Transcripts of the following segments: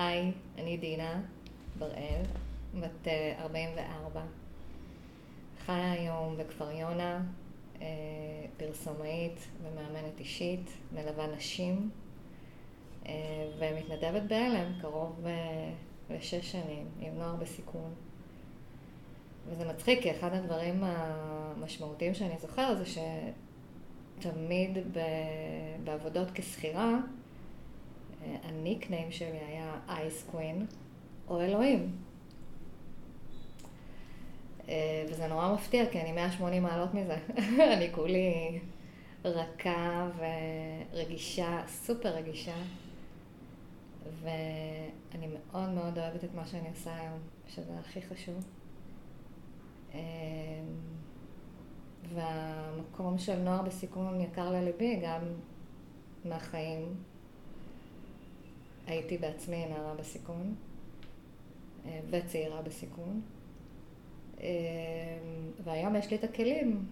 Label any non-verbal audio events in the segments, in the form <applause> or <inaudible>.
היי, אני דינה בראל, בת אה, 44. חיה היום בכפר יונה, אה, פרסומאית ומאמנת אישית, מלווה נשים אה, ומתנדבת בהלם קרוב אה, לשש שנים עם נוער בסיכון. וזה מצחיק, כי אחד הדברים המשמעותיים שאני זוכר זה שתמיד. בעבודות כשכירה, אה, הניקניים שלי היה אייס קווין, או אלוהים. אה, וזה נורא מפתיע, כי אני 180 מעלות מזה. <laughs> אני כולי רכה ורגישה, סופר רגישה. ואני מאוד מאוד אוהבת את מה שאני עושה היום, שזה הכי חשוב. אה, והמקום של נוער בסיכון יקר לליבי, גם מהחיים. הייתי בעצמי נערה בסיכון, אה, וצעירה בסיכון. אה, והיום יש לי את הכלים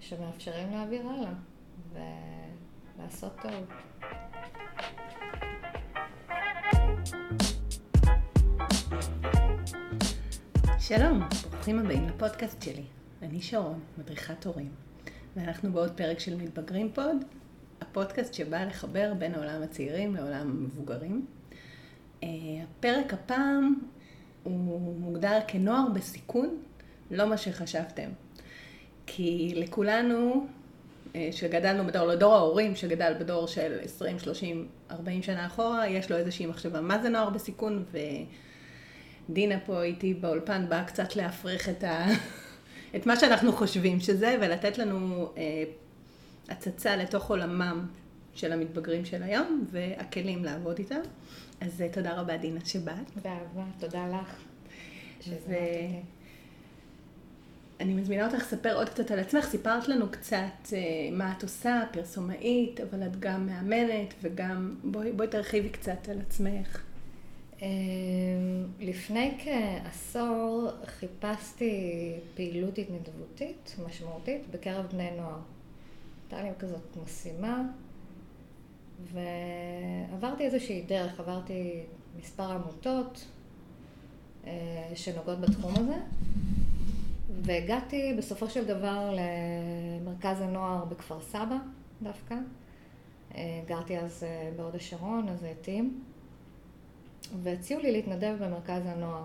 שמאפשרים להעביר הלאה ולעשות טוב. שלום, ברוכים הבאים לפודקאסט שלי. אני שרון, מדריכת הורים, ואנחנו בעוד פרק של מתבגרים פוד, הפודקאסט שבא לחבר בין העולם הצעירים לעולם המבוגרים. הפרק הפעם הוא מוגדר כנוער בסיכון, לא מה שחשבתם. כי לכולנו, אה, שגדלנו בדור, לדור ההורים שגדל בדור של 20, 30, 40 שנה אחורה, יש לו איזושהי מחשבה מה זה נוער בסיכון, ודינה פה איתי באולפן באה קצת להפריך את, ה... <laughs> את מה שאנחנו חושבים שזה, ולתת לנו אה, הצצה לתוך עולמם של המתבגרים של היום, והכלים לעבוד איתם. אז אה, תודה רבה דינה שבאת. באהבה, תודה לך. ו... אותי. אני מזמינה אותך לספר עוד קצת על עצמך. סיפרת לנו קצת אה, מה את עושה, פרסומאית, אבל את גם מאמנת, וגם בואי, בואי תרחיבי קצת על עצמך. לפני כעשור חיפשתי פעילות התנדבותית משמעותית בקרב בני נוער. הייתה לי כזאת משימה, ועברתי איזושהי דרך, עברתי מספר עמותות אה, שנוגעות בתחום הזה, והגעתי בסופו של דבר למרכז הנוער בכפר סבא דווקא. אה, גרתי אז אה, בהוד השרון, אז זה התאים. והציעו לי להתנדב במרכז הנוער.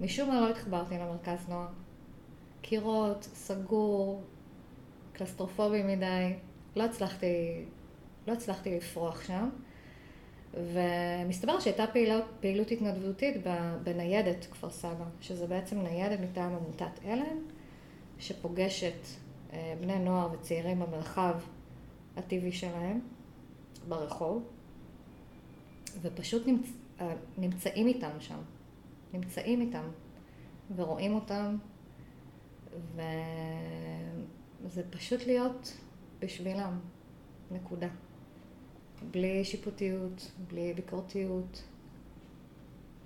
משום מה לא התחברתי למרכז נוער. קירות, סגור, קלסטרופובי מדי, לא הצלחתי, לא הצלחתי לפרוח שם. ומסתבר שהייתה פעילות, פעילות התנדבותית בניידת כפר סבא, שזה בעצם ניידת מטעם עמותת אלן, שפוגשת אה, בני נוער וצעירים במרחב הטבעי שלהם, ברחוב, ופשוט נמצ... אה, נמצאים איתם שם, נמצאים איתם, ורואים אותם, וזה פשוט להיות בשבילם, נקודה. בלי שיפוטיות, בלי ביקורתיות.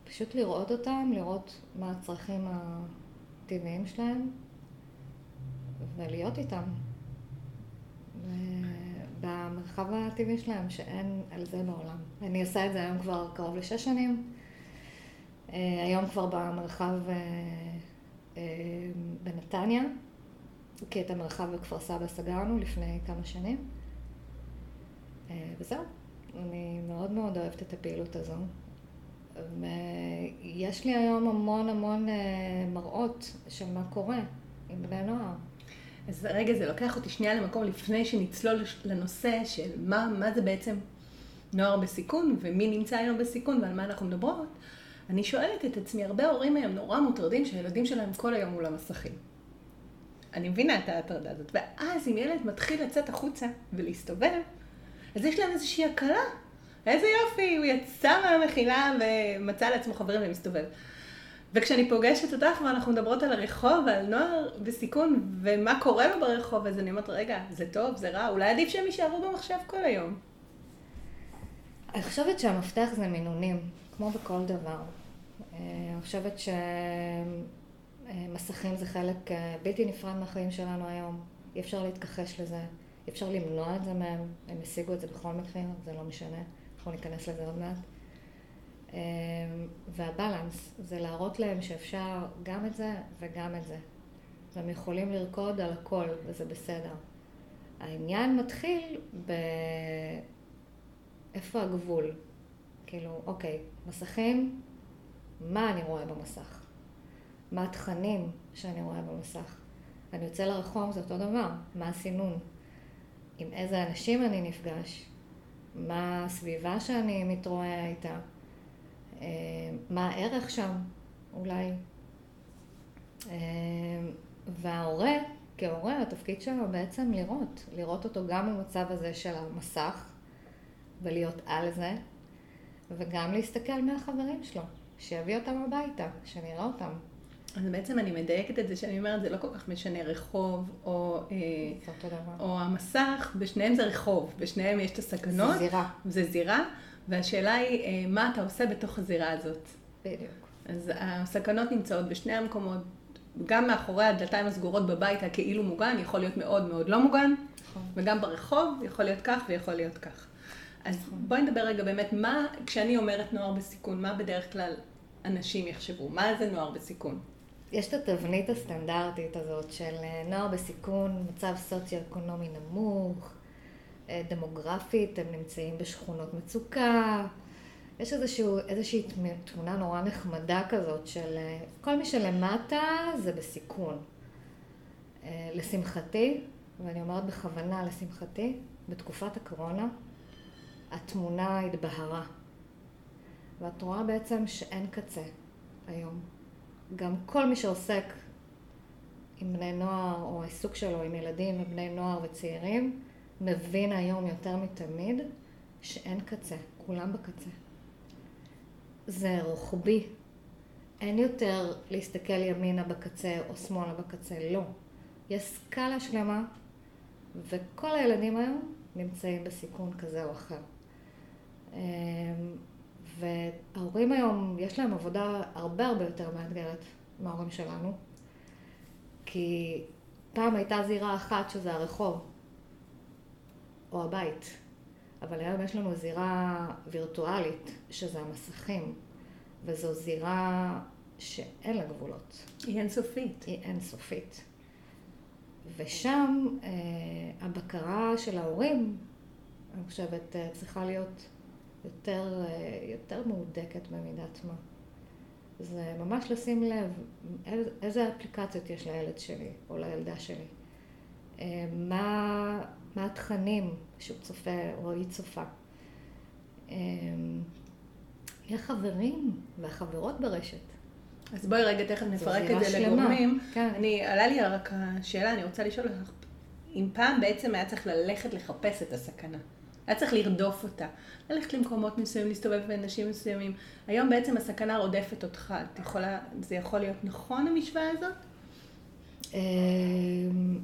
פשוט לראות אותם, לראות מה הצרכים הטבעיים שלהם, ולהיות איתם. במרחב הטבעי שלהם, שאין על זה בעולם. אני עושה את זה היום כבר קרוב לשש שנים. אה, היום כבר במרחב אה, אה, בנתניה, כי את המרחב בכפר סבא סגרנו לפני כמה שנים. אה, וזהו, אני מאוד מאוד אוהבת את הפעילות הזו. ויש לי היום המון המון אה, מראות של מה קורה עם בני נוער. אז רגע, זה לוקח אותי שנייה למקום לפני שנצלול לנושא של מה, מה זה בעצם נוער בסיכון, ומי נמצא היום בסיכון ועל מה אנחנו מדברות. אני שואלת את עצמי, הרבה הורים היום נורא מוטרדים שהילדים שלהם כל היום מול המסכים. אני מבינה את ההטרדה הזאת. ואז אם ילד מתחיל לצאת החוצה ולהסתובב, אז יש להם איזושהי הקלה. איזה יופי, הוא יצא מהמחילה ומצא לעצמו חברים ומסתובב. וכשאני פוגשת אותך ואנחנו מדברות על הרחוב ועל נוער בסיכון ומה קורה לו ברחוב, אז אני אומרת, רגע, זה טוב, זה רע, אולי עדיף שהם יישארו במחשב כל היום. אני חושבת שהמפתח זה מינונים, כמו בכל דבר. אה, אני חושבת שמסכים זה חלק אה, בלתי נפרד מהחיים שלנו היום. אי אפשר להתכחש לזה, אי אפשר למנוע את זה מהם, הם השיגו את זה בכל מקרה, זה לא משנה, אנחנו ניכנס לזה עוד מעט. אה, והבלנס זה להראות להם שאפשר גם את זה וגם את זה. והם יכולים לרקוד על הכל, וזה בסדר. העניין מתחיל ב... איפה הגבול? כאילו, אוקיי, מסכים, מה אני רואה במסך? מה התכנים שאני רואה במסך? אני יוצא לרחוב, זה אותו דבר, מה הסינון? עם איזה אנשים אני נפגש? מה הסביבה שאני מתרועע איתה? אה, מה הערך שם, אולי? אה, וההורה, כהורה, התפקיד שלו בעצם לראות, לראות אותו גם במצב הזה של המסך, ולהיות על זה, וגם להסתכל מהחברים שלו, שיביא אותם הביתה, שנראה אותם. אז בעצם אני מדייקת את זה שאני אומרת, זה לא כל כך משנה רחוב או, אה, או המסך, בשניהם זה רחוב, בשניהם יש את הסכנות. זה זירה. זה זירה, והשאלה היא, אה, מה אתה עושה בתוך הזירה הזאת. בדיוק. אז הסכנות נמצאות בשני המקומות, גם מאחורי הדלתיים הסגורות בבית הכאילו מוגן, יכול להיות מאוד מאוד לא מוגן, נכון. וגם ברחוב יכול להיות כך ויכול להיות כך. אז נכון. בואי נדבר רגע באמת, מה, כשאני אומרת נוער בסיכון, מה בדרך כלל אנשים יחשבו? מה זה נוער בסיכון? יש את התבנית הסטנדרטית הזאת של אה, נוער בסיכון, מצב סוציו-אקונומי נמוך, אה, דמוגרפית, הם נמצאים בשכונות מצוקה. יש איזשהו, איזושהי תמונה נורא נחמדה כזאת של אה, כל מי שלמטה זה בסיכון. לשמחתי, ואני אומרת בכוונה לשמחתי, בתקופת הקורונה התמונה התבהרה. ואת רואה בעצם שאין קצה היום. גם כל מי שעוסק עם בני נוער, או העיסוק שלו עם ילדים ובני נוער וצעירים, מבין היום יותר מתמיד שאין קצה, כולם בקצה. זה רוחבי. אין יותר להסתכל ימינה בקצה או שמאלה בקצה, לא. יש סקאלה שלמה, וכל הילדים היום נמצאים בסיכון כזה או אחר. וההורים היום, יש להם עבודה הרבה הרבה יותר מאתגרת מההורים שלנו. כי פעם הייתה זירה אחת שזה הרחוב, או הבית. אבל היום יש לנו זירה וירטואלית, שזה המסכים. וזו זירה שאין לה גבולות. היא אינסופית. היא אינסופית. ושם אה, הבקרה של ההורים, אני חושבת, אה, צריכה להיות יותר, אה, יותר מהודקת במידת מה. זה ממש לשים לב איזה אפליקציות יש לילד שלי או לילדה שלי. אה, מה, מה התכנים שהוא צופה או היא צופה. מי אה, החברים והחברות ברשת. אז בואי רגע תכף נפרק את זה לגורמים. כן. אני, עלה לי רק השאלה, אני רוצה לשאול אותך, אם פעם בעצם היה צריך ללכת לחפש את הסכנה. היה צריך לרדוף אותה, ללכת למקומות מסוימים, להסתובב בין אנשים מסוימים. היום בעצם הסכנה רודפת אותך. את יכולה, זה יכול להיות נכון המשוואה הזאת? אמ,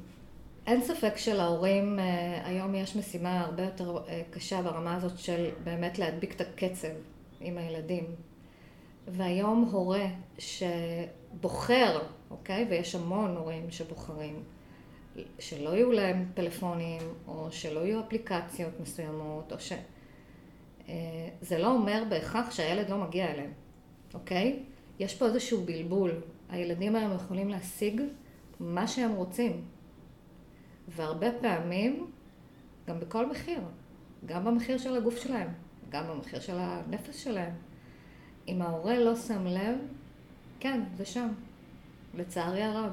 אין ספק שלהורים אה, היום יש משימה הרבה יותר אה, קשה ברמה הזאת של באמת להדביק את הקצב עם הילדים. והיום הורה שבוחר, אוקיי? ויש המון הורים שבוחרים. שלא יהיו להם פלאפונים, או שלא יהיו אפליקציות מסוימות, או ש... אה, זה לא אומר בהכרח שהילד לא מגיע אליהם, אוקיי? יש פה איזשהו בלבול. הילדים היום יכולים להשיג מה שהם רוצים. והרבה פעמים, גם בכל מחיר. גם במחיר של הגוף שלהם, גם במחיר של הנפש שלהם. אם ההורה לא שם לב, כן, זה שם. לצערי הרב.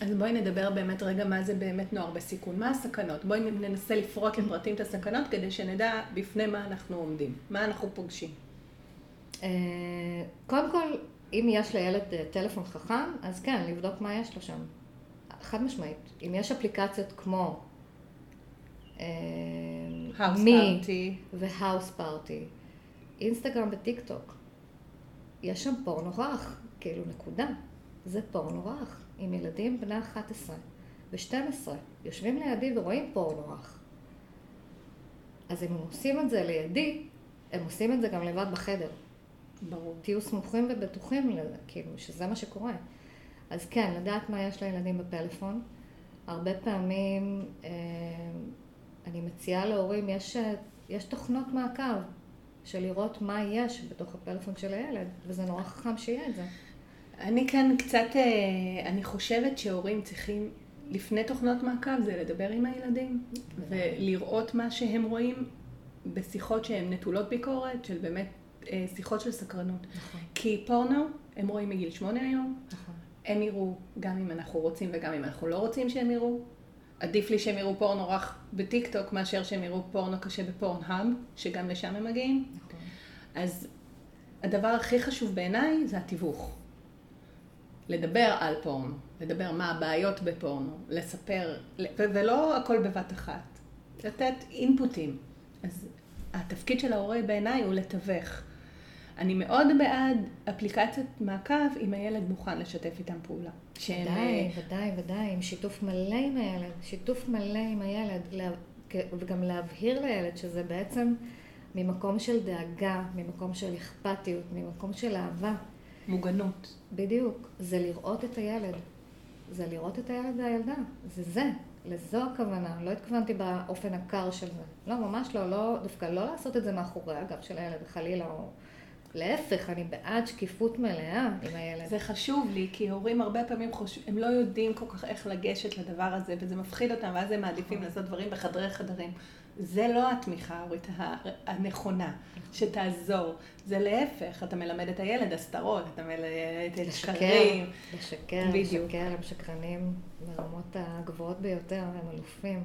אז בואי נדבר באמת רגע מה זה באמת נוער בסיכון. מה הסכנות? בואי ננסה לפרוט לפרטים את הסכנות כדי שנדע בפני מה אנחנו עומדים. מה אנחנו פוגשים. אה, קודם כל, אם יש לילד אה, טלפון חכם, אז כן, לבדוק מה יש לו שם. חד משמעית. אם יש אפליקציות כמו מי והאוס פארטי, אינסטגרם וטיק טוק, יש שם פורנו רך, כאילו נקודה. זה פורנו רך, עם ילדים בני 11 ו-12, יושבים לידי ורואים פורנו רך. אז אם הם עושים את זה לידי, הם עושים את זה גם לבד בחדר. ברור. תהיו סמוכים ובטוחים לזה, כאילו, שזה מה שקורה. אז כן, לדעת מה יש לילדים בפלאפון. הרבה פעמים אה, אני מציעה להורים, יש, יש תוכנות מעקב. של לראות מה יש בתוך הפלאפון של הילד, וזה נורא חכם שיהיה את זה. אני כאן קצת, אה, אני חושבת שהורים צריכים, לפני תוכנות מעקב, זה לדבר עם הילדים, ולראות מה שהם רואים בשיחות שהן נטולות ביקורת, של באמת אה, שיחות של סקרנות. נכון. כי פורנו, הם רואים מגיל שמונה היום, נכון. הם יראו גם אם אנחנו רוצים וגם אם אנחנו לא רוצים שהם יראו. עדיף לי שהם יראו פורנו רך בטיקטוק מאשר שהם יראו פורנו קשה בפורנהאב, שגם לשם הם מגיעים. נכון. אז הדבר הכי חשוב בעיניי זה התיווך. לדבר על פורנו, לדבר מה הבעיות בפורנו, לספר, ולא הכל בבת אחת, לתת אינפוטים. אז התפקיד של ההורה בעיניי הוא לתווך. אני מאוד בעד אפליקציית מעקב אם הילד מוכן לשתף איתם פעולה. שהם, ודאי, אה, ודאי, ודאי, עם שיתוף מלא עם הילד, שיתוף מלא עם הילד, וגם להבהיר לילד שזה בעצם ממקום של דאגה, ממקום של אכפתיות, ממקום של אהבה. מוגנות. בדיוק, זה לראות את הילד. זה לראות את הילד והילדה. זה זה. לזו הכוונה. לא התכוונתי באופן הקר של זה. לא, ממש לא. לא דווקא לא לעשות את זה מאחורי הגב של הילד, חלילה, או... להפך, אני בעד שקיפות מלאה עם הילד. זה חשוב לי, כי הורים הרבה פעמים חושבים, הם לא יודעים כל כך איך לגשת לדבר הזה, וזה מפחיד אותם, ואז הם מעדיפים לעשות דברים בחדרי חדרים. זה לא התמיכה ההורית הנכונה, שתעזור. זה להפך, אתה מלמד את הילד הסתרות, אתה מלמד את שקרים. לשקר, בדיוק. לשקר, הם שקרנים ברמות הגבוהות ביותר, הם אלופים.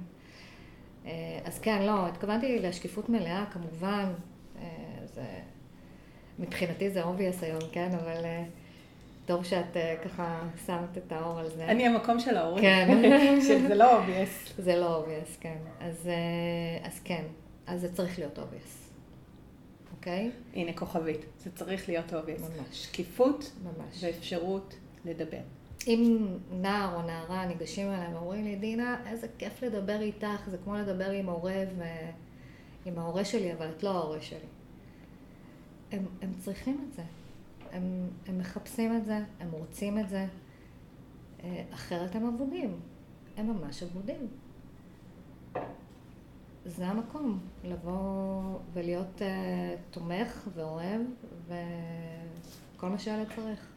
אה, אז כן, לא, התכוונתי לשקיפות מלאה, כמובן, אה, זה, מבחינתי זה obvious היום, כן, אבל אה, טוב שאת אה, ככה שמת את האור על זה. אני המקום של ההורים, כן. <laughs> שזה לא obvious. זה לא obvious, כן. אז, אה, אז כן, אז זה צריך להיות obvious, אוקיי? הנה כוכבית, זה צריך להיות obvious. ממש. שקיפות ממש. ואפשרות לדבר. אם נער או נערה ניגשים אליי ואומרים לי, דינה, איזה כיף לדבר איתך, זה כמו לדבר עם הורה ו... עם ההורה שלי, אבל את לא ההורה שלי. הם, הם צריכים את זה. הם, הם מחפשים את זה, הם רוצים את זה, אה, אחרת הם אבודים. הם ממש אבודים. זה המקום, לבוא ולהיות uh, תומך ואוהב, וכל מה שהילד צריך.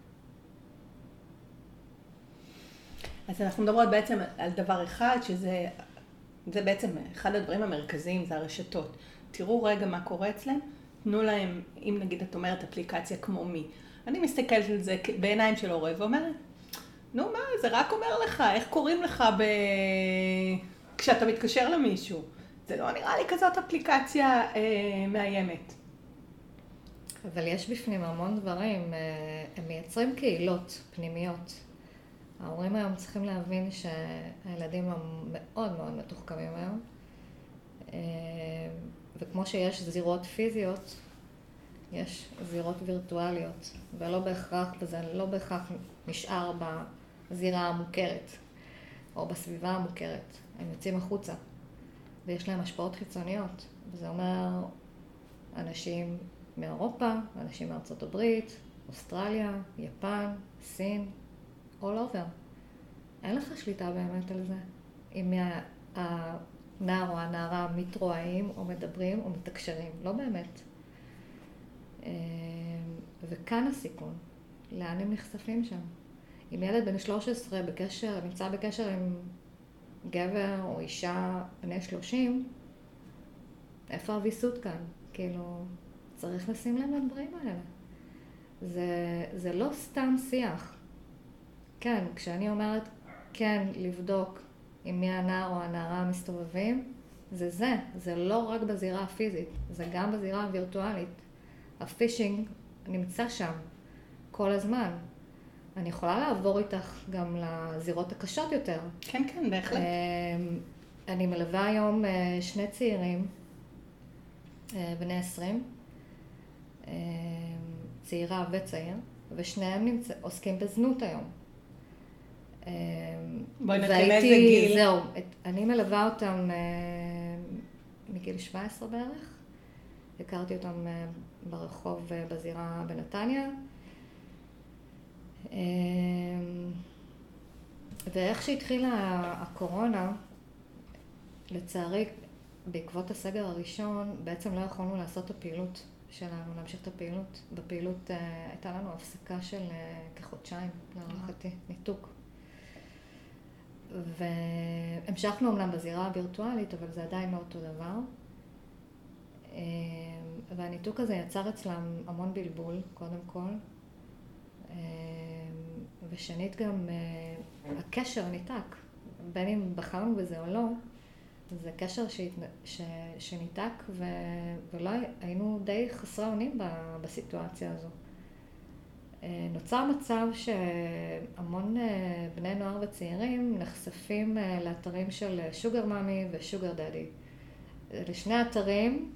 אז אנחנו מדברות בעצם על דבר אחד, שזה זה בעצם אחד הדברים המרכזיים, זה הרשתות. תראו רגע מה קורה אצלם, תנו להם, אם נגיד את אומרת אפליקציה כמו מי, אני מסתכלת על זה בעיניים של הורה ואומרת, נו מה, זה רק אומר לך, איך קוראים לך ב... כשאתה מתקשר למישהו. זה לא נראה לי כזאת אפליקציה אה, מאיימת. אבל יש בפנים המון דברים, אה, הם מייצרים קהילות פנימיות. ההורים היום צריכים להבין שהילדים הם מאוד מאוד מתוחכמים היום. אה, וכמו שיש זירות פיזיות, יש זירות וירטואליות, ולא בהכרח, וזה לא בהכרח נשאר בזירה המוכרת, או בסביבה המוכרת. הם יוצאים החוצה, ויש להם השפעות חיצוניות. וזה אומר אנשים מאירופה, אנשים מארצות הברית, אוסטרליה, יפן, סין, all over. אין לך שליטה באמת על זה. אם הנער או הנערה מתרועעים או מדברים או מתקשרים, לא באמת. וכאן הסיכון, לאן הם נחשפים שם. אם ילד בן 13 בקשר, נמצא בקשר עם גבר או אישה בני 30, איפה הוויסות כאן? כאילו, צריך לשים לב לדברים האלה. זה, זה לא סתם שיח. כן, כשאני אומרת כן לבדוק עם מי הנער או הנערה המסתובבים, זה זה, זה לא רק בזירה הפיזית, זה גם בזירה הווירטואלית. הפישינג נמצא שם כל הזמן. אני יכולה לעבור איתך גם לזירות הקשות יותר. כן, כן, בהחלט. אני מלווה היום שני צעירים, בני 20, צעירה וצעיר, ושניהם נמצא, עוסקים בזנות היום. בואי נתחיל איזה גיל. זהו, את, אני מלווה אותם מגיל 17 בערך. הכרתי אותם ברחוב בזירה בנתניה. ואיך שהתחילה הקורונה, לצערי, בעקבות הסגר הראשון, בעצם לא יכולנו לעשות את הפעילות שלנו להמשיך את הפעילות. בפעילות אה, הייתה לנו הפסקה של אה, כחודשיים, להערכתי, ניתוק. והמשכנו אמנם בזירה הווירטואלית, אבל זה עדיין לא אותו דבר. אה, והניתוק הזה יצר אצלם המון בלבול, קודם כל. אה, ושנית גם, אה, הקשר ניתק, בין אם בחרנו בזה או לא, זה קשר שהתנ... ש... שניתק ו... ולא היינו די חסרי אונים בסיטואציה הזו. נוצר מצב שהמון בני נוער וצעירים נחשפים לאתרים של שוגר מאמי ושוגר דדי. לשני אתרים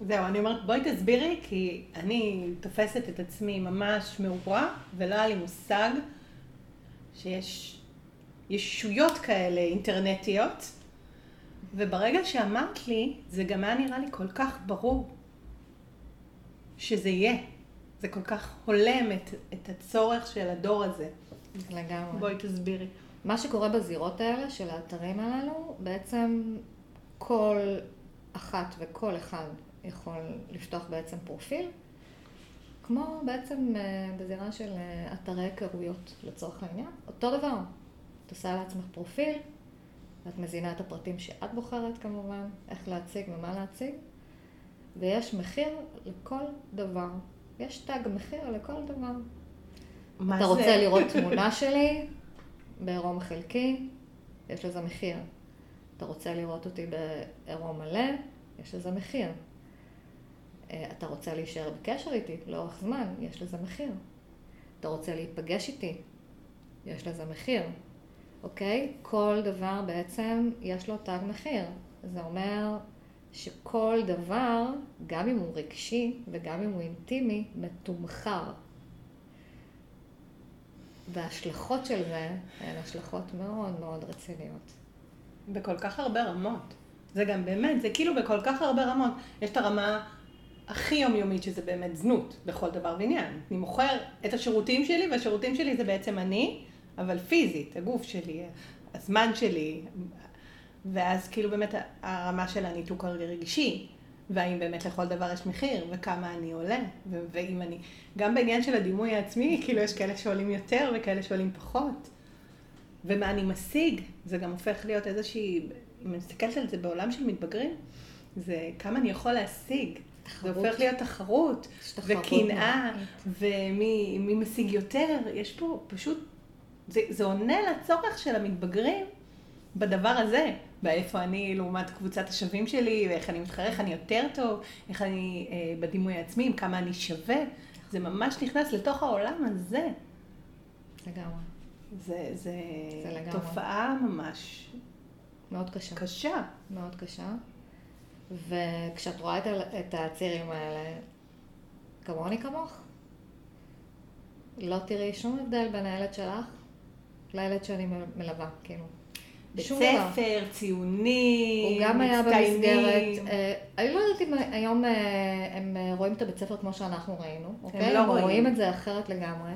זהו, אני אומרת, בואי תסבירי, כי אני תופסת את עצמי ממש מעורה, ולא היה לי מושג שיש ישויות כאלה אינטרנטיות, וברגע שאמרת לי, זה גם היה נראה לי כל כך ברור שזה יהיה. זה כל כך הולם את, את הצורך של הדור הזה. לגמרי. בואי תסבירי. מה שקורה בזירות האלה, של האתרים הללו, בעצם כל אחת וכל אחד יכול לפתוח בעצם פרופיל, כמו בעצם אה, בזירה של אה, אתרי היכרויות לצורך העניין. אותו דבר, את עושה לעצמך פרופיל, את מזינה את הפרטים שאת בוחרת כמובן, איך להציג ומה להציג, ויש מחיר לכל דבר. יש תג מחיר לכל דבר. מה אתה זה? רוצה לראות תמונה שלי בעירום חלקי, יש לזה מחיר. אתה רוצה לראות אותי בעירום מלא, יש לזה מחיר. אה, אתה רוצה להישאר בקשר איתי לאורך זמן, יש לזה מחיר. אתה רוצה להיפגש איתי, יש לזה מחיר. אוקיי? כל דבר בעצם יש לו תג מחיר. זה אומר שכל דבר, גם אם הוא רגשי וגם אם הוא אינטימי, מתומחר. וההשלכות של זה הן השלכות מאוד מאוד רציניות. בכל כך הרבה רמות. זה גם באמת, זה כאילו בכל כך הרבה רמות. יש את הרמה הכי יומיומית שזה באמת זנות בכל דבר ועניין. אני מוכר את השירותים שלי, והשירותים שלי זה בעצם אני, אבל פיזית, הגוף שלי, הזמן שלי, ואז כאילו באמת הרמה של הניתוק הרגשי, והאם באמת לכל דבר יש מחיר, וכמה אני עולה, ו- ואם אני, גם בעניין של הדימוי העצמי, כאילו יש כאלה שעולים יותר וכאלה שעולים פחות, ומה אני משיג, זה גם הופך להיות איזושהי, אם אני מסתכלת על זה בעולם של מתבגרים, זה כמה אני יכול להשיג. זה הופך להיות תחרות, וקנאה, ומי משיג יותר, יש פה פשוט, זה, זה עונה לצורך של המתבגרים בדבר הזה, באיפה אני לעומת קבוצת השווים שלי, ואיך אני מתחרה, איך אני יותר טוב, איך אני אה, בדימוי העצמי, עם כמה אני שווה, זה ממש נכנס לתוך העולם הזה. לגמרי. זה, זה, זה תופעה ממש... מאוד קשה. קשה. מאוד קשה. וכשאת רואה את, את הצעירים האלה, כמוני כמוך, לא תראי שום הבדל בין הילד שלך לילד שאני מלווה, כאילו. בית ספר, ציונים, הוא גם היה במסגרת, אה, אני לא יודעת אם היום אה, הם רואים את הבית ספר כמו שאנחנו ראינו, אוקיי? הם לא רואים. הם רואים את זה אחרת לגמרי.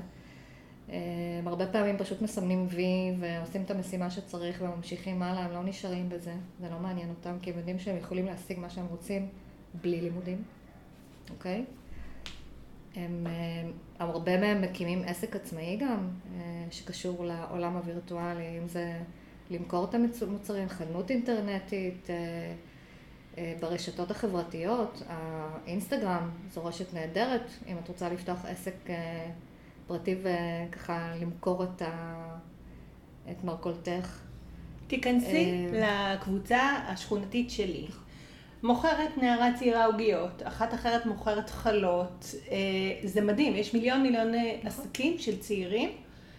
הם הרבה פעמים פשוט מסמנים וי ועושים את המשימה שצריך וממשיכים הלאה, הם לא נשארים בזה, זה לא מעניין אותם, כי הם יודעים שהם יכולים להשיג מה שהם רוצים בלי לימודים, אוקיי? הם, הם הרבה מהם מקימים עסק עצמאי גם, אה, שקשור לעולם הווירטואלי, אם זה למכור את המוצרים, חנות אינטרנטית, אה, אה, ברשתות החברתיות, האינסטגרם זו רשת נהדרת, אם את רוצה לפתוח עסק פרטי וככה למכור את, ה... את מרכולתך. תיכנסי אה, לקבוצה השכונתית שלי. מוכרת נערה צעירה עוגיות, אחת אחרת מוכרת חלות. אה, זה מדהים, יש מיליון מיליון אה, נכון. עסקים של צעירים,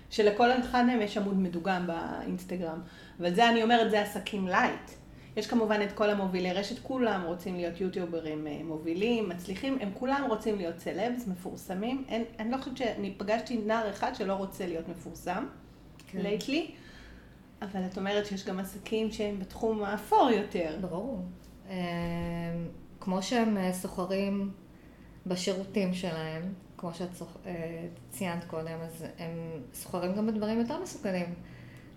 שלכל אחד מהם יש עמוד מדוגם באינסטגרם. אבל זה אני אומרת, זה עסקים light. יש כמובן את כל המובילי רשת, כולם רוצים להיות יוטיוברים אה, מובילים, מצליחים, הם כולם רוצים להיות סלבס, מפורסמים. אין, אני לא חושבת שאני פגשתי נער אחד שלא רוצה להיות מפורסם, כן. לייטלי, אבל את אומרת שיש גם עסקים שהם בתחום האפור יותר. ברור. אה, כמו שהם אה, סוחרים בשירותים שלהם, כמו שאת ציינת קודם, אז הם סוחרים גם בדברים יותר מסוכנים.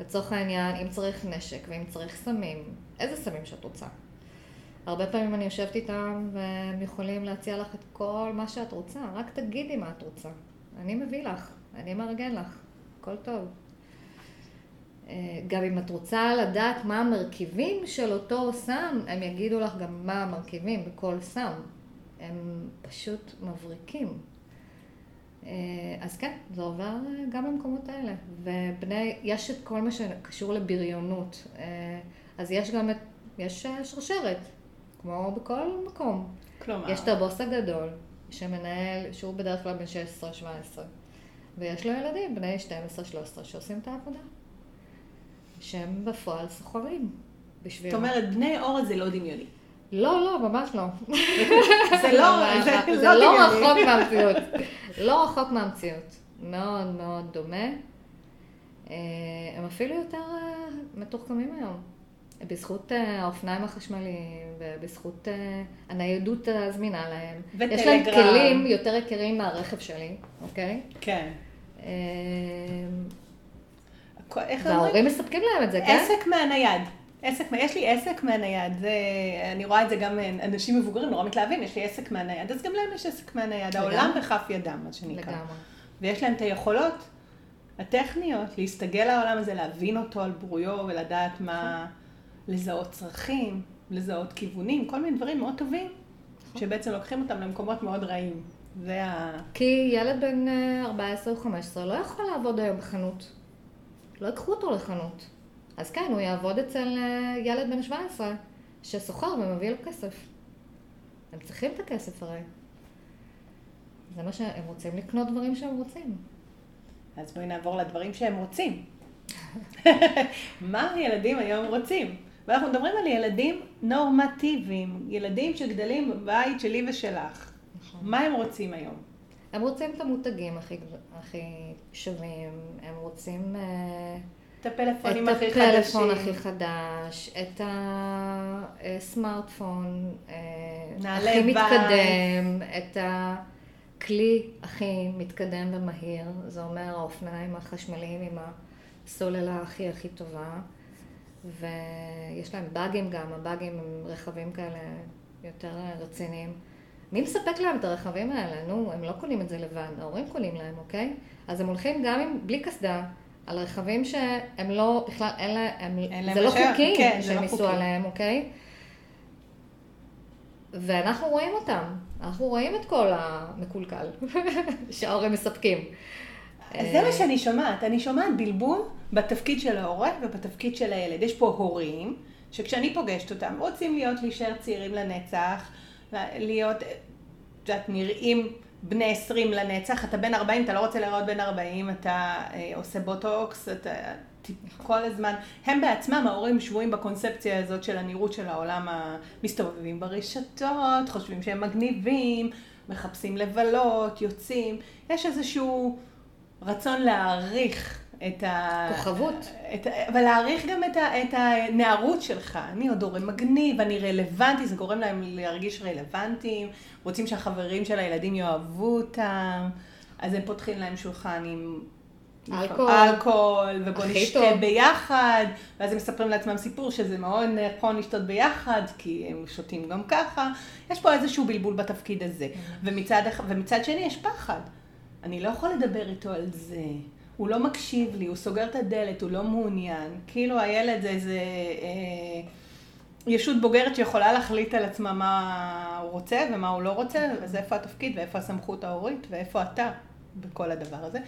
לצורך העניין, אם צריך נשק ואם צריך סמים, איזה סמים שאת רוצה. הרבה פעמים אני יושבת איתם והם יכולים להציע לך את כל מה שאת רוצה, רק תגידי מה את רוצה. אני מביא לך, אני מארגן לך, הכל טוב. אה, גם אם את רוצה לדעת מה המרכיבים של אותו סם, הם יגידו לך גם מה המרכיבים בכל סם. הם פשוט מבריקים. אה, אז כן, זה עובר אה, גם במקומות האלה. ובני, יש את כל מה שקשור לבריונות. אז יש גם את, יש שרשרת, כמו בכל מקום. כלומר? יש את הבוס הגדול, שמנהל, שהוא בדרך כלל בן 16-17, ויש לו ילדים, בני 12-13, שעושים את העבודה. שהם בפועל סוחרים בשביל... זאת אומרת, בני אור זה לא דמיוני. לא, לא, ממש לא. <laughs> זה לא, זה זה לא לא דמיוני. רחוק מהמציאות. לא רחוק מהמציאות. מאוד מאוד דומה. אה, הם אפילו יותר אה, מתוחכמים היום. בזכות אה, האופניים החשמליים, ובזכות אה, הניידות הזמינה להם. יש להם וטלגרם. כלים יותר יקרים מהרכב שלי, אוקיי? כן. אה, אומרים? וההורים מספקים להם את זה, כן? עסק מהנייד. עסק, יש לי עסק מהנייד, זה, אני רואה את זה גם אנשים מבוגרים נורא מתלהבים, יש לי עסק מהנייד, אז גם להם יש עסק מהנייד, לגמרי. העולם בכף ידם, מה שנקרא. לגמרי. ויש להם את היכולות הטכניות להסתגל לעולם הזה, להבין אותו על בוריו ולדעת מה, לזהות צרכים, לזהות כיוונים, כל מיני דברים מאוד טובים, שבעצם לוקחים אותם למקומות מאוד רעים. זה ה... כי ילד בן אה, 14 או 15 לא יכול לעבוד היום בחנות. לא ייקחו אותו לחנות. אז כן, הוא יעבוד אצל אה, ילד בן 17 ששוכר ומביא לו כסף. הם צריכים את הכסף הרי. זה מה שהם רוצים לקנות דברים שהם רוצים. אז בואי נעבור לדברים שהם רוצים. <laughs> מה ילדים היום רוצים? ואנחנו מדברים על ילדים נורמטיביים, ילדים שגדלים בבית שלי ושלך. נכון. מה הם רוצים היום? הם רוצים את המותגים הכי, הכי שווים, הם רוצים אה, את הפלאפונים את הכי חדשים. הפלאפון הכי חדש, את הסמארטפון אה, נעלי הכי בית. מתקדם, את הכלי הכי מתקדם ומהיר, זה אומר האופניים החשמליים עם הסוללה הכי הכי טובה, ויש להם באגים גם, הבאגים הם רכבים כאלה יותר רציניים. מי מספק להם את הרכבים האלה? נו, הם לא קונים את זה לבד, ההורים קונים להם, אוקיי? אז הם הולכים גם עם, בלי קסדה, על רכבים שהם לא, בכלל, אין להם, הם, אין זה לא רישיון. חוקי כן, שהם לא ייסעו חוקי. עליהם, אוקיי? ואנחנו רואים אותם, אנחנו רואים את כל המקולקל <laughs> שההורים מספקים. אז זה מה שאני שומעת, אני שומעת בלבול בתפקיד של ההורה ובתפקיד של הילד. יש פה הורים, שכשאני פוגשת אותם, רוצים להיות, להישאר צעירים לנצח, להיות, את יודעת, נראים בני 20 לנצח, אתה בן 40, אתה לא רוצה להיראות בן 40, אתה אה, עושה בוטוקס, אתה כל הזמן, הם בעצמם, ההורים שבויים בקונספציה הזאת של הנראות של העולם, המסתובבים ברשתות, חושבים שהם מגניבים, מחפשים לבלות, יוצאים, יש איזשהו רצון להעריך את ה... כוכבות. את, אבל להעריך גם את, ה, את הנערות שלך. אני עוד הורה מגניב, אני רלוונטי, זה גורם להם להרגיש רלוונטיים, רוצים שהחברים של הילדים יאהבו אותם, אז הם פותחים להם שולחן עם... אלכוהול. אלכוהול, ובוא נשתה טוב. ביחד, ואז הם מספרים לעצמם סיפור שזה מאוד נכון לשתות ביחד, כי הם שותים גם ככה. יש פה איזשהו בלבול בתפקיד הזה. ומצד, אח- ומצד שני יש פחד. אני לא יכול לדבר איתו על זה. הוא לא מקשיב לי, הוא סוגר את הדלת, הוא לא מעוניין. כאילו הילד זה איזה אה, ישות בוגרת שיכולה להחליט על עצמה מה הוא רוצה ומה הוא לא רוצה, אז איפה התפקיד ואיפה הסמכות ההורית ואיפה אתה בכל הדבר הזה.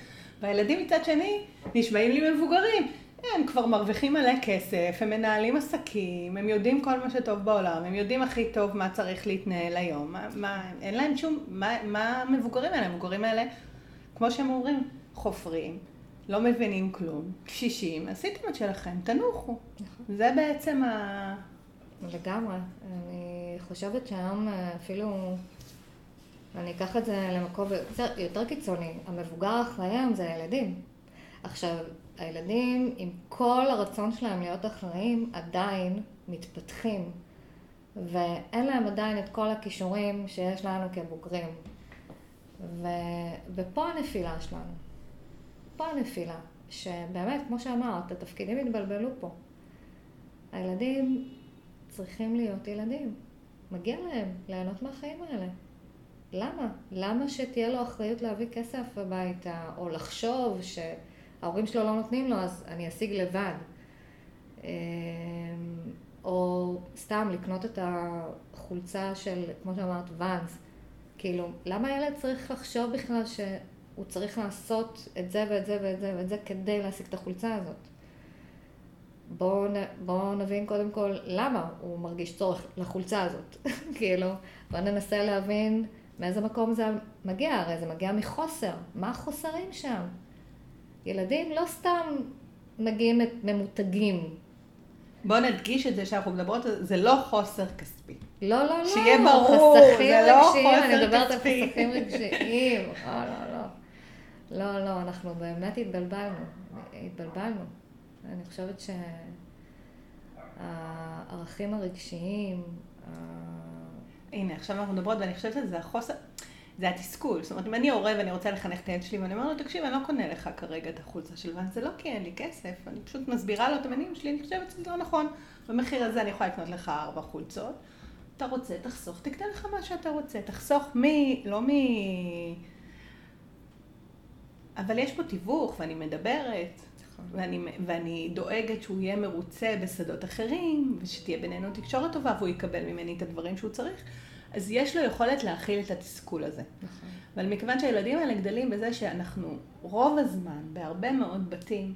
והילדים מצד שני נשמעים לי מבוגרים. הם כבר מרוויחים מלא כסף, הם מנהלים עסקים, הם יודעים כל מה שטוב בעולם, הם יודעים הכי טוב מה צריך להתנהל היום. מה, מה, אין להם שום, מה, מה המבוגרים האלה? המבוגרים האלה, כמו שהם אומרים, חופרים, לא מבינים כלום, קשישים, עשיתם את שלכם, תנוחו. זה בעצם ה... לגמרי. אני חושבת שהיום אה, אפילו, אני אקח את זה למקום יותר, יותר קיצוני, המבוגר האחראי היום זה הילדים. עכשיו, הילדים, עם כל הרצון שלהם להיות אחראים, עדיין מתפתחים, ואין להם עדיין את כל הכישורים שיש לנו כבוגרים. ו... ופה הנפילה שלנו. פה הנפילה, שבאמת, כמו שאמרת, התפקידים התבלבלו פה. הילדים צריכים להיות ילדים. מגיע להם ליהנות מהחיים האלה. למה? למה שתהיה לו אחריות להביא כסף הביתה, או לחשוב שההורים שלו לא נותנים לו, אז אני אשיג לבד. אמ, או סתם לקנות את החולצה של, כמו שאמרת, ואנס. כאילו, למה הילד צריך לחשוב בכלל שהוא צריך לעשות את זה ואת זה ואת זה ואת זה כדי להשיג את החולצה הזאת? בואו בוא נבין קודם כל למה הוא מרגיש צורך לחולצה הזאת. <laughs> כאילו, בואו ננסה להבין מאיזה מקום זה מגיע, הרי זה מגיע מחוסר. מה החוסרים שם? ילדים לא סתם מגיעים ממותגים. בואו נדגיש את זה שאנחנו מדברות, זה לא חוסר כספי. לא, לא, לא. שיהיה ברור, זה לא חוסר כספי. אני מדברת על חסכים רגשיים. לא, לא, לא. לא, לא, אנחנו באמת התבלבלנו. התבלבלנו. אני חושבת שהערכים הרגשיים... הנה, עכשיו אנחנו מדברות, ואני חושבת שזה החוסר, זה התסכול. זאת אומרת, אם אני הורה ואני רוצה לחנך את הילד שלי, ואני אומר לו, תקשיב, אני לא קונה לך כרגע את החולצה של ואן, זה לא כי אין לי כסף, אני פשוט מסבירה לו את המניעים שלי, אני חושבת שזה לא נכון. במחיר הזה אני יכולה לקנות לך ארבע חולצות. אתה רוצה, תחסוך, תקנה לך מה שאתה רוצה. תחסוך מ... לא מ... אבל יש פה תיווך, ואני מדברת, נכון. ואני, ואני דואגת שהוא יהיה מרוצה בשדות אחרים, ושתהיה בינינו תקשורת טובה, והוא יקבל ממני את הדברים שהוא צריך. אז יש לו יכולת להכיל את התסכול הזה. נכון. אבל מכיוון שהילדים האלה גדלים בזה שאנחנו רוב הזמן, בהרבה מאוד בתים,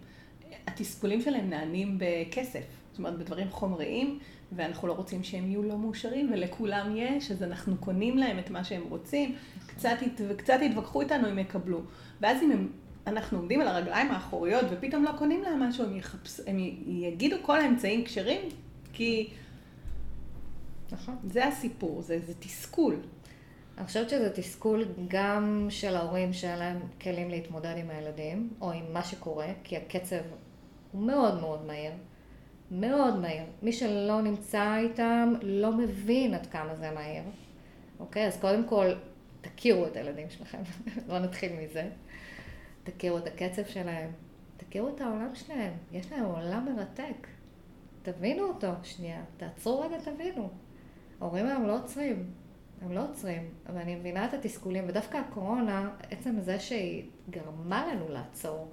התסכולים שלהם נענים בכסף. זאת אומרת, בדברים חומריים, ואנחנו לא רוצים שהם יהיו לא מאושרים, ולכולם יש, אז אנחנו קונים להם את מה שהם רוצים. קצת, קצת יתווכחו איתנו, הם יקבלו. ואז אם הם אנחנו עומדים על הרגליים האחוריות ופתאום לא קונים להם משהו, הם, יחפש, הם יגידו כל האמצעים כשרים, כי נכון. זה הסיפור, זה, זה תסכול. אני חושבת שזה תסכול גם של ההורים שאין להם כלים להתמודד עם הילדים, או עם מה שקורה, כי הקצב הוא מאוד מאוד מהיר. מאוד מהיר. מי שלא נמצא איתם לא מבין עד כמה זה מהיר. אוקיי? אז קודם כל, תכירו את הילדים שלכם. <laughs> בואו נתחיל מזה. תכירו את הקצב שלהם, תכירו את העולם שלהם, יש להם עולם מרתק. תבינו אותו, שנייה, תעצרו רגע, תבינו. ההורים היום לא עוצרים, הם לא עוצרים, אבל אני מבינה את התסכולים, ודווקא הקורונה, עצם זה שהיא גרמה לנו לעצור,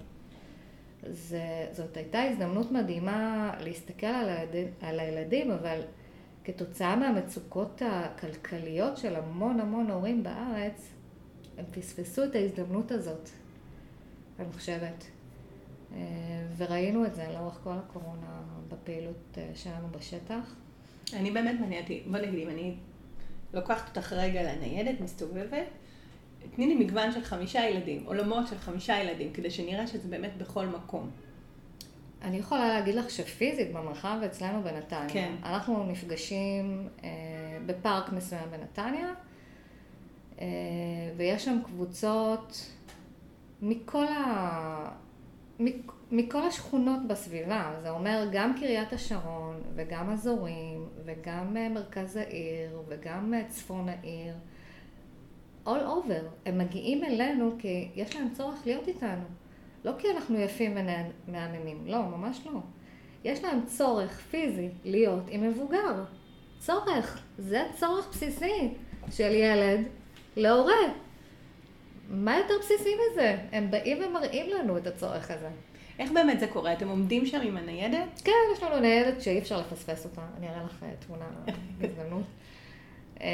זה, זאת הייתה הזדמנות מדהימה להסתכל על, הילד, על הילדים, אבל כתוצאה מהמצוקות הכלכליות של המון המון הורים בארץ, הם פספסו את ההזדמנות הזאת. אני חושבת. אה, וראינו את זה לאורך כל הקורונה בפעילות אה, שלנו בשטח. אני באמת מענייתי, בוא נגיד, אם אני לוקחת אותך רגע לניידת, מסתובבת, תני לי מגוון של חמישה ילדים, עולמות של חמישה ילדים, כדי שנראה שזה באמת בכל מקום. אני יכולה להגיד לך שפיזית במרחב אצלנו בנתניה, כן. אנחנו נפגשים אה, בפארק מסוים בנתניה, אה, ויש שם קבוצות מכל, ה... מכל השכונות בסביבה, זה אומר גם קריית השרון וגם אזורים וגם אה, מרכז העיר וגם אה, צפון העיר, all over, הם מגיעים אלינו כי יש להם צורך להיות איתנו, לא כי אנחנו יפים ומהממים, לא, ממש לא. יש להם צורך פיזי להיות עם מבוגר, צורך, זה צורך בסיסי של ילד להורה. מה יותר בסיסי מזה? הם באים ומראים לנו את הצורך הזה. איך באמת זה קורה? אתם עומדים שם עם הניידת? כן, יש לנו ניידת שאי אפשר לפספס אותה. אני אראה לך אה, תמונה <laughs> בהזדמנות. אמ,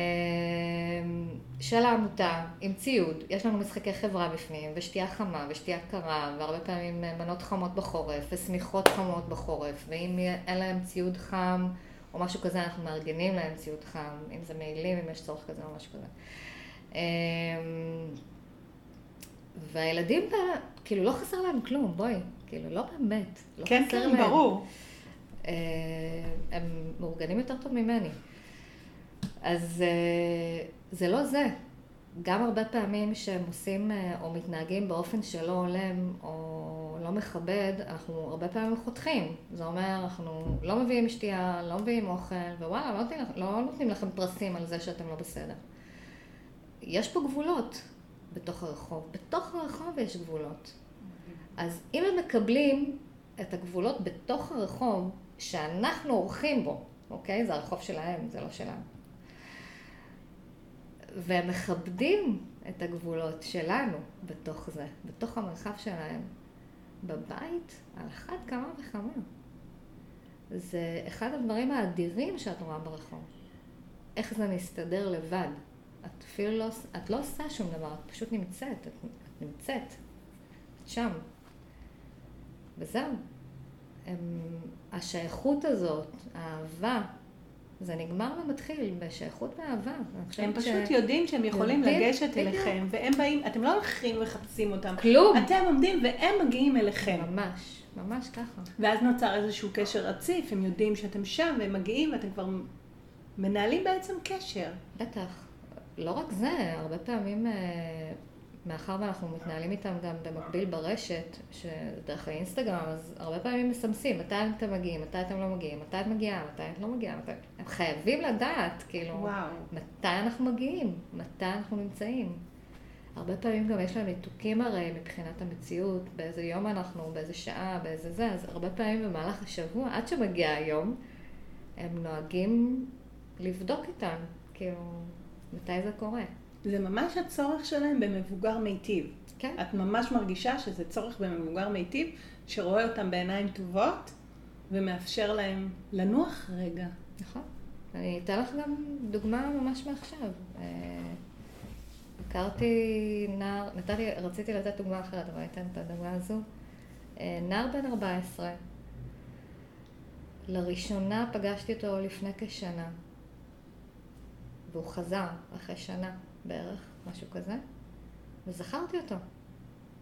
של העמותה, עם ציוד, יש לנו משחקי חברה בפנים, ושתייה חמה, ושתייה קרה, והרבה פעמים אה, מנות חמות בחורף, ושמיכות חמות בחורף, ואם אין להם ציוד חם, או משהו כזה, אנחנו מארגנים להם ציוד חם, אם זה מעילים, אם יש צורך כזה או משהו כזה. אמ, והילדים, כאילו, לא חסר להם כלום, בואי, כאילו, לא באמת. לא כן, כן, להם. ברור. אה, הם מאורגנים יותר טוב ממני. אז אה, זה לא זה. גם הרבה פעמים שהם עושים אה, או מתנהגים באופן שלא הולם או לא מכבד, אנחנו הרבה פעמים חותכים. זה אומר, אנחנו לא מביאים שתייה, לא מביאים אוכל, ווואלה, לא נותנים, לא נותנים לכם פרסים על זה שאתם לא בסדר. יש פה גבולות. בתוך הרחוב. בתוך הרחוב יש גבולות. אז אם הם מקבלים את הגבולות בתוך הרחוב שאנחנו עורכים בו, אוקיי? זה הרחוב שלהם, זה לא שלנו. והם מכבדים את הגבולות שלנו בתוך זה, בתוך המרחב שלהם. בבית, על אחת כמה וכמה. זה אחד הדברים האדירים שאת רואה ברחוב. איך זה מסתדר לבד. את אפילו לא, את לא עושה שום דבר, את פשוט נמצאת, את, את נמצאת, את שם. וזהו. הם, השייכות הזאת, האהבה, זה נגמר ומתחיל בשייכות ואהבה. הם פשוט ש... יודעים שהם יכולים יודעים, לגשת בדיוק. אליכם, והם באים, אתם לא הולכים ומחפשים אותם. כלום. אתם עומדים והם מגיעים אליכם. ממש, ממש ככה. ואז נוצר איזשהו קשר רציף, הם יודעים שאתם שם, והם מגיעים, ואתם כבר מנהלים בעצם קשר. בטח. לא רק זה, הרבה פעמים, אה, מאחר ואנחנו מתנהלים איתם גם במקביל ברשת, שדרך האינסטגרם, אז הרבה פעמים מסמסים, מתי אתם מגיעים, מתי אתם לא מגיעים, מתי את מגיעה, מתי את לא מגיעה, מתי... הם חייבים לדעת, כאילו, וואו. מתי אנחנו מגיעים, מתי אנחנו נמצאים. הרבה פעמים גם יש להם ניתוקים הרי מבחינת המציאות, באיזה יום אנחנו, באיזה שעה, באיזה זה, אז הרבה פעמים במהלך השבוע, עד שמגיע היום, הם נוהגים לבדוק איתם, כאילו, מתי זה קורה. זה ממש הצורך שלהם במבוגר מיטיב. כן. את ממש מרגישה שזה צורך במבוגר מיטיב, שרואה אותם בעיניים טובות ומאפשר להם לנוח רגע. נכון. אני אתן לך גם דוגמה ממש מעכשיו. אה, הכרתי נער, נתתי, רציתי לתת דוגמה אחרת, אבל אני אתן את הדוגמה הזו. אה, נער בן 14, לראשונה פגשתי אותו לפני כשנה, והוא חזר אחרי שנה בערך, משהו כזה, וזכרתי אותו.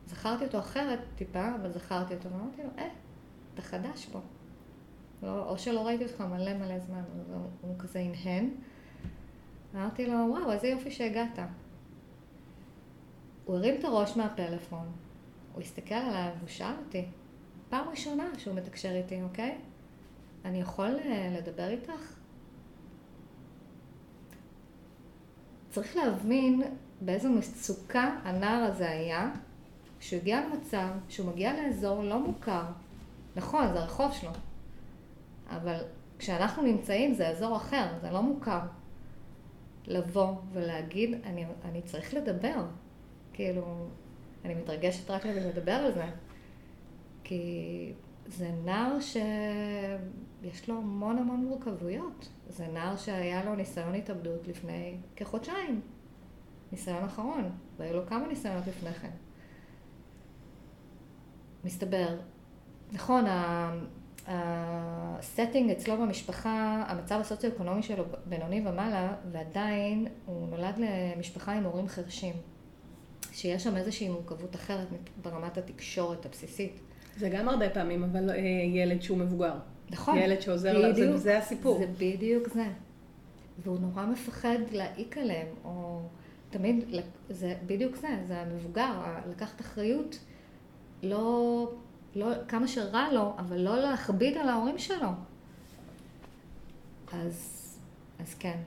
זכרתי אותו אחרת טיפה, אבל זכרתי אותו, ואמרתי לו, אה, אתה חדש פה. לא, או שלא ראיתי אותך מלא מלא זמן, הוא, הוא כזה הנהן. אמרתי לו, וואו, איזה יופי שהגעת. הוא הרים את הראש מהפלאפון, הוא הסתכל עליי והוא שאל אותי, פעם ראשונה שהוא מתקשר איתי, אוקיי? אני יכול אה, לדבר איתך? צריך להבין באיזו מצוקה הנער הזה היה, כשהוא הגיע למצב שהוא מגיע לאזור לא מוכר. נכון, זה הרחוב שלו, אבל כשאנחנו נמצאים זה אזור אחר, זה לא מוכר. לבוא ולהגיד, אני, אני צריך לדבר. כאילו, אני מתרגשת רק לדבר על זה. כי זה נער שיש לו המון המון מורכבויות. זה נער שהיה לו ניסיון התאבדות לפני כחודשיים. ניסיון אחרון, והיו לו כמה ניסיונות לפני כן. מסתבר, נכון, הסטינג אצלו במשפחה, המצב הסוציו-אקונומי שלו בינוני ומעלה, ועדיין הוא נולד למשפחה עם הורים חרשים. שיש שם איזושהי מורכבות אחרת ברמת התקשורת הבסיסית. זה גם הרבה פעמים, אבל אה, ילד שהוא מבוגר. נכון. ילד שעוזר לה, זה, זה הסיפור. זה בדיוק זה. והוא נורא מפחד להעיק עליהם, או תמיד, זה בדיוק זה, זה המבוגר, לקחת אחריות, לא, לא, כמה שרע לו, אבל לא להכביד על ההורים שלו. אז, אז כן,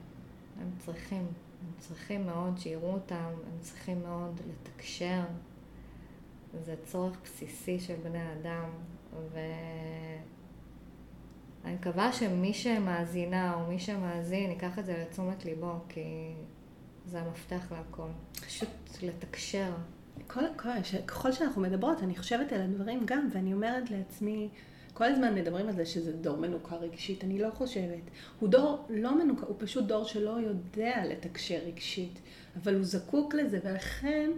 הם צריכים. הם צריכים מאוד שיראו אותם, הם צריכים מאוד לתקשר. זה צורך בסיסי של בני אדם, ואני מקווה שמי שמאזינה או מי שמאזין ייקח את זה לתשומת ליבו, כי זה המפתח להכל. פשוט לתקשר. כל, כל, ככל שאנחנו מדברות, אני חושבת על הדברים גם, ואני אומרת לעצמי, כל הזמן מדברים על זה שזה דור מנוכר רגשית, אני לא חושבת. הוא דור לא מנוכר, הוא פשוט דור שלא יודע לתקשר רגשית, אבל הוא זקוק לזה, ולכן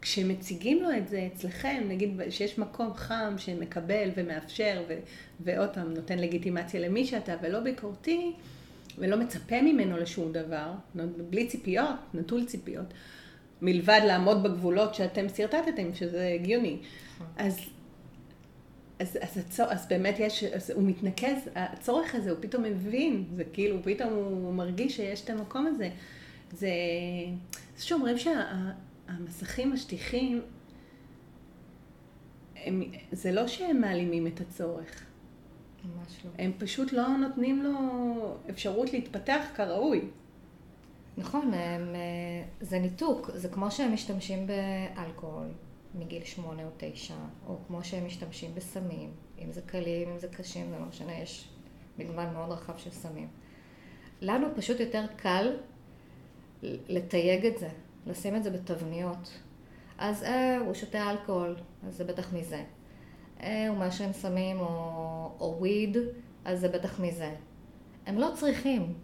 כשמציגים לו את זה אצלכם, נגיד שיש מקום חם שמקבל ומאפשר, ו- ועוד פעם נותן לגיטימציה למי שאתה, ולא ביקורתי, ולא מצפה ממנו לשום דבר, בלי ציפיות, נטול ציפיות, מלבד לעמוד בגבולות שאתם שרטטתם, שזה הגיוני. אז אז, אז, הצור, אז באמת יש, אז הוא מתנקז, הצורך הזה, הוא פתאום מבין, זה כאילו, פתאום הוא מרגיש שיש את המקום הזה. זה, זה שאומרים שהמסכים השטיחים, הם, זה לא שהם מעלימים את הצורך. ממש לא. הם פשוט לא נותנים לו אפשרות להתפתח כראוי. נכון, הם, זה ניתוק, זה כמו שהם משתמשים באלכוהול. מגיל שמונה או תשע, או כמו שהם משתמשים בסמים, אם זה קלים, אם זה קשים, זה לא משנה, יש מגוון מאוד רחב של סמים. לנו פשוט יותר קל לתייג את זה, לשים את זה בתבניות. אז אה, הוא שותה אלכוהול, אז זה בטח מזה. אה, הוא מעשן סמים או, או וויד, אז זה בטח מזה. הם לא צריכים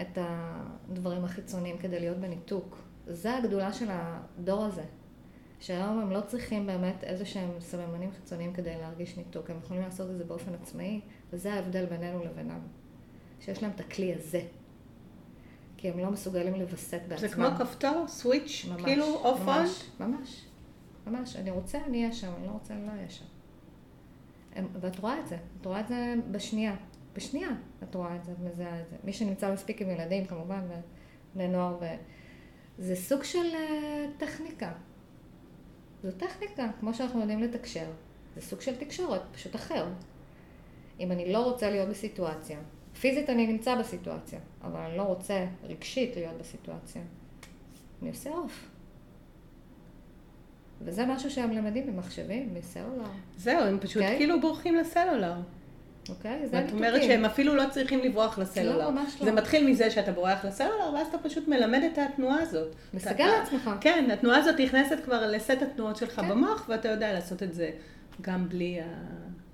את הדברים החיצוניים כדי להיות בניתוק. זה הגדולה של הדור הזה. שהיום הם לא צריכים באמת איזה שהם סממנים חיצוניים כדי להרגיש ניתוק. הם יכולים לעשות את זה באופן עצמאי, וזה ההבדל בינינו לבינם. שיש להם את הכלי הזה. כי הם לא מסוגלים לווסת בעצמם. זה כמו כפתור, סוויץ', ממש, כאילו אוף און? ממש, ממש, ממש. אני רוצה, אני אהיה שם, אני לא רוצה, אני לא אהיה שם. הם, ואת רואה את זה, את רואה את זה בשנייה. בשנייה את רואה את זה, את מזהה את זה. מי שנמצא מספיק עם ילדים, כמובן, ובני נוער, ו... זה סוג של uh, טכניקה. זו טכניקה, כמו שאנחנו יודעים לתקשר. זה סוג של תקשורת, פשוט אחר. אם אני לא רוצה להיות בסיטואציה, פיזית אני נמצא בסיטואציה, אבל אני לא רוצה רגשית להיות בסיטואציה, אני עושה אוף. וזה משהו שהם למדים במחשבים, מסלולר. זהו, הם פשוט okay. אוקיי? כאילו בורחים לסלולר. אוקיי? זה ואת אומרת שהם אפילו לא צריכים לברוח לסלולר. לא, ממש לא. זה מתחיל מזה שאתה בורח לסלולר, ואז אתה פשוט מלמד את התנועה הזאת. מסגל לעצמך. כן, התנועה הזאת נכנסת כבר לסט התנועות שלך כן. במוח, ואתה יודע לעשות את זה גם בלי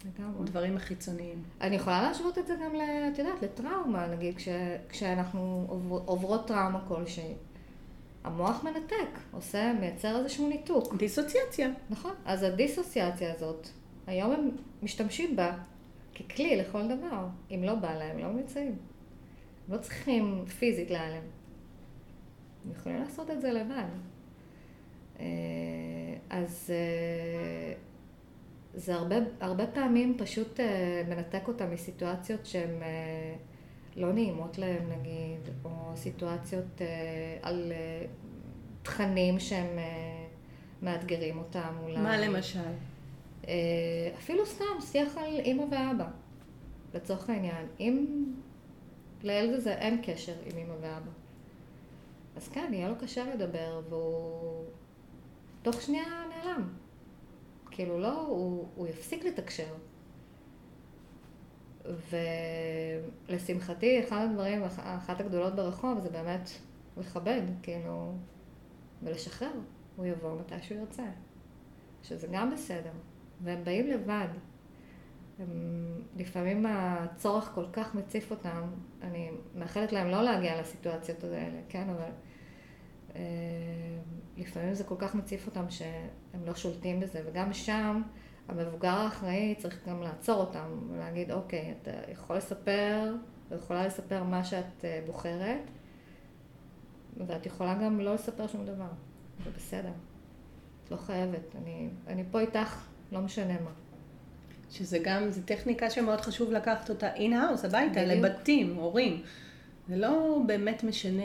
לגמרי. הדברים החיצוניים. אני יכולה להשוות את זה גם, את יודעת, לטראומה, נגיד, כש, כשאנחנו עובר, עוברות טראומה כלשהי. המוח מנתק, עושה, מייצר איזשהו ניתוק. דיסוציאציה. נכון. אז הדיסוציאציה הזאת, היום הם משתמשים בה ככלי לכל דבר. אם לא בא להם, לא נמצאים. הם לא צריכים פיזית להיעלם. הם יכולים לעשות את זה לבד. אה, אז אה, זה הרבה, הרבה פעמים פשוט אה, מנתק אותם מסיטואציות שהן אה, לא נעימות להם נגיד, או סיטואציות אה, על אה, תכנים שהם אה, מאתגרים אותם אולי. מה למשל? אה, אפילו סתם שיח על אימא ואבא, לצורך העניין. אם לילד הזה אין קשר עם אימא ואבא, אז כן, יהיה לו קשה לדבר, והוא תוך שנייה נעלם. כאילו לא, הוא, הוא יפסיק לתקשר. ולשמחתי, אחד הדברים, אחת הגדולות ברחוב זה באמת לכבד, כאילו, ולשחרר. הוא יבוא מתי שהוא ירצה. שזה גם בסדר. והם באים לבד. הם, לפעמים הצורך כל כך מציף אותם, אני מאחלת להם לא להגיע לסיטואציות האלה, כן, אבל אה, לפעמים זה כל כך מציף אותם שהם לא שולטים בזה, וגם שם המבוגר האחראי צריך גם לעצור אותם ולהגיד, אוקיי, אתה יכול לספר, ויכולה לספר מה שאת אה, בוחרת, ואת יכולה גם לא לספר שום דבר, זה בסדר. את לא חייבת, אני, אני פה איתך, לא משנה מה. שזה גם, זו טכניקה שמאוד חשוב לקחת אותה in-house, הביתה, בדיוק. לבתים, הורים. זה לא באמת משנה,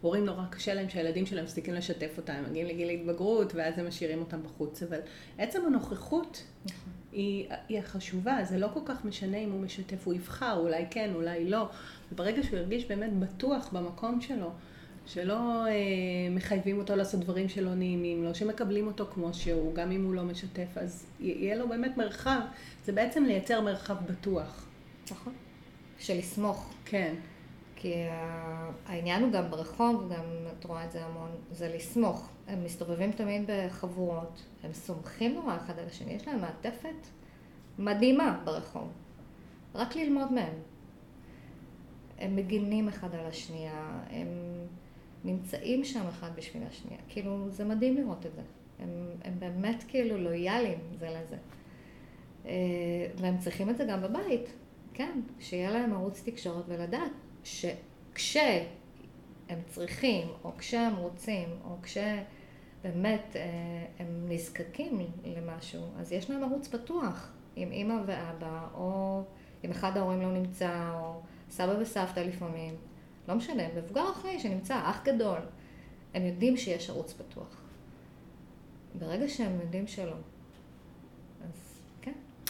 הורים נורא קשה להם שהילדים שלהם מפסיקים לשתף אותם, הם מגיעים לגיל התבגרות ואז הם משאירים אותם בחוץ, אבל עצם הנוכחות נכון. היא, היא החשובה, זה לא כל כך משנה אם הוא משתף, הוא יבחר, אולי כן, אולי לא, וברגע שהוא ירגיש באמת בטוח במקום שלו, שלא אה, מחייבים אותו לעשות דברים שלא נעימים לו, שמקבלים אותו כמו שהוא, גם אם הוא לא משתף, אז יהיה לו באמת מרחב, זה בעצם לייצר מרחב בטוח. נכון. של לסמוך. כן. כי העניין הוא גם ברחוב, גם את רואה את זה המון, זה לסמוך. הם מסתובבים תמיד בחבורות, הם סומכים נורא אחד על השני, יש להם מעטפת מדהימה ברחוב. רק ללמוד מהם. הם מגינים אחד על השנייה, הם נמצאים שם אחד בשביל השנייה. כאילו, זה מדהים לראות את זה. הם, הם באמת כאילו לויאליים זה לזה. אה, והם צריכים את זה גם בבית, כן, שיהיה להם ערוץ תקשורת ולדעת שכשהם צריכים, או כשהם רוצים, או כשבאמת אה, הם נזקקים למשהו, אז יש להם ערוץ פתוח עם אימא ואבא, או אם אחד ההורים לא נמצא, או סבא וסבתא לפעמים, לא משנה, מבוגר אחראי שנמצא, אח גדול, הם יודעים שיש ערוץ פתוח. ברגע שהם יודעים שלא.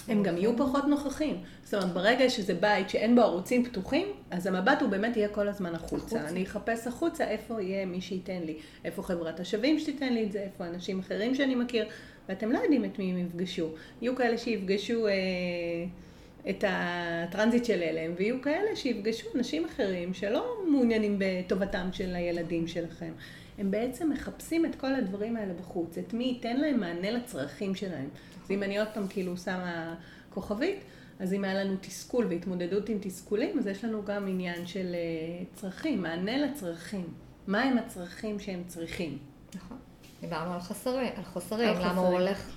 הם גם יהיו פחות נוכחים. זאת אומרת, ברגע שזה בית שאין בו ערוצים פתוחים, אז המבט הוא באמת יהיה כל הזמן החוצה. החוצה. אני אחפש החוצה איפה יהיה מי שייתן לי, איפה חברת השווים שתיתן לי את זה, איפה אנשים אחרים שאני מכיר, ואתם לא יודעים את מי הם יפגשו. יהיו כאלה שיפגשו... אה, את הטרנזיט של הלם, ויהיו כאלה שיפגשו אנשים אחרים שלא מעוניינים בטובתם של הילדים שלכם. הם בעצם מחפשים את כל הדברים האלה בחוץ, את מי ייתן להם מענה לצרכים שלהם. אז אם אני עוד פעם כאילו שמה כוכבית, אז אם היה לנו תסכול והתמודדות עם תסכולים, אז יש לנו גם עניין של אה, צרכים, מענה לצרכים. מה הם הצרכים שהם צריכים. נכון. דיברנו על חסרים, על חוסרים, למה חסרים. הוא הולך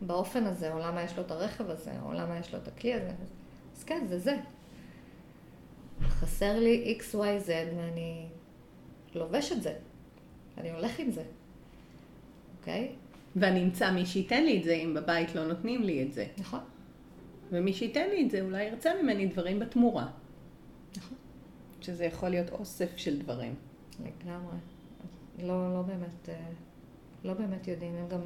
באופן הזה, או למה יש לו את הרכב הזה, או למה יש לו את הכלי הזה. אז כן, זה זה. חסר לי x, y, z, ואני לובש את זה. אני הולך עם זה, אוקיי? ואני אמצא מי שייתן לי את זה, אם בבית לא נותנים לי את זה. נכון. ומי שייתן לי את זה אולי ירצה ממני דברים בתמורה. נכון. שזה יכול להיות אוסף של דברים. לגמרי. לא, לא באמת, אה, לא באמת יודעים. הם גם...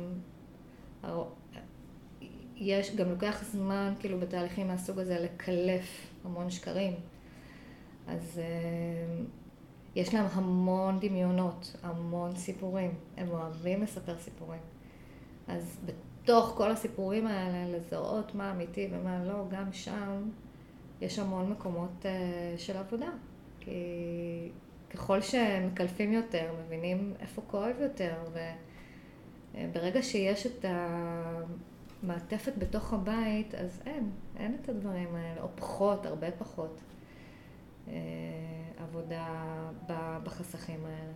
יש, גם לוקח זמן, כאילו, בתהליכים מהסוג הזה, לקלף המון שקרים. אז אה, יש להם המון דמיונות, המון סיפורים. הם אוהבים לספר סיפורים. אז בתוך כל הסיפורים האלה, לזהות מה אמיתי ומה לא, גם שם יש המון מקומות uh, של עבודה. כי ככל שמקלפים יותר, מבינים איפה כואב יותר, וברגע שיש את המעטפת בתוך הבית, אז אין, אין את הדברים האלה, או פחות, הרבה פחות. עבודה בחסכים האלה.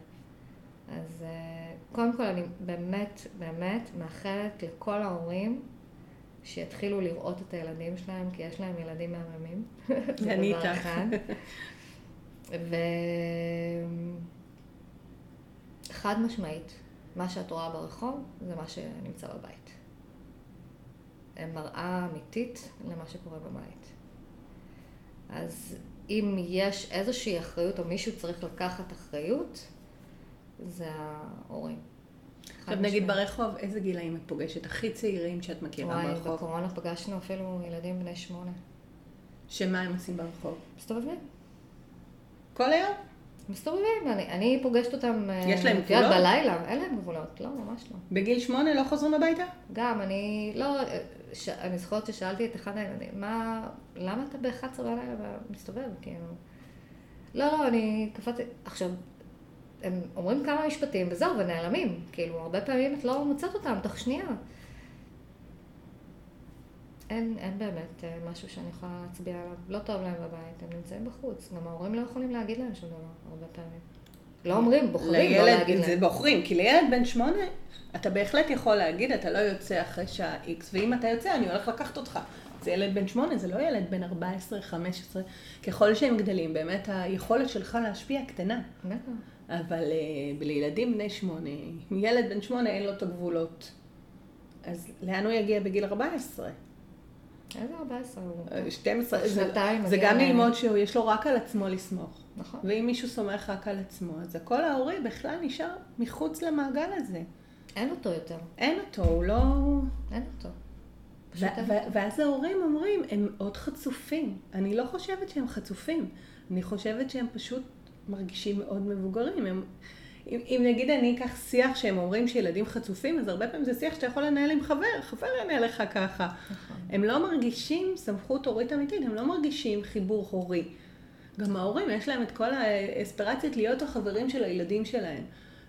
אז אה, קודם כל אני באמת, באמת מאחלת לכל ההורים שיתחילו לראות את הילדים שלהם, כי יש להם ילדים מהממים. <laughs> אני איתך. וחד משמעית, מה שאת רואה ברחוב זה מה שנמצא בבית. מראה אמיתית למה שקורה בבית. אז אם יש איזושהי אחריות או מישהו צריך לקחת אחריות, זה ההורים. עכשיו נגיד ברחוב, איזה גילאים את פוגשת? הכי צעירים שאת מכירה וואי, ברחוב? וואי, בקורונה פגשנו אפילו ילדים בני שמונה. שמה הם עושים ברחוב? מסתובבים. כל היום? מסתובבים, אני, אני פוגשת אותם... יש להם גבולות? בלילה, אין להם גבולות, לא, ממש לא. בגיל שמונה לא חוזרים הביתה? גם, אני לא... ש... אני זוכרת ששאלתי את אחד הילדים, מה... למה אתה ב-11 בלילה מסתובב, כאילו? לא, לא, אני קפצתי... עכשיו, הם אומרים כמה משפטים וזהו, ונעלמים. כאילו, הרבה פעמים את לא מוצאת אותם תוך שנייה. אין, אין באמת אה, משהו שאני יכולה להצביע עליו. לא טוב להם בבית, הם נמצאים בחוץ. גם ההורים לא יכולים להגיד להם שום דבר, הרבה פעמים. לא אומרים, בוחרים לא להגיד להם. זה בוחרים, כי לילד בן שמונה, אתה בהחלט יכול להגיד, אתה לא יוצא אחרי שעה איקס, ואם אתה יוצא, אני הולך לקחת אותך. זה ילד בן שמונה, זה לא ילד בן 14, 15. ככל שהם גדלים, באמת היכולת שלך להשפיע קטנה. אבל uh, לילדים בני שמונה, ילד בן שמונה אין לו את הגבולות. אז לאן הוא יגיע בגיל 14? איזה 14 הוא? 12, אה, זה, זה גם ללמוד שיש לו רק על עצמו לסמוך. נכון. ואם מישהו סומך רק על עצמו, אז הקול ההורי בכלל נשאר מחוץ למעגל הזה. אין אותו יותר. אין אותו, הוא לא... אין אותו. ואז ההורים אומרים, הם עוד חצופים. אני לא חושבת שהם חצופים, אני חושבת שהם פשוט מרגישים מאוד מבוגרים. הם, אם, אם נגיד אני אקח שיח שהם אומרים שילדים חצופים, אז הרבה פעמים זה שיח שאתה יכול לנהל עם חבר, חבר יענה לך ככה. נכון. הם לא מרגישים סמכות הורית אמיתית, הם לא מרגישים חיבור הורי. גם ההורים, יש להם את כל האספירציות להיות החברים של הילדים שלהם.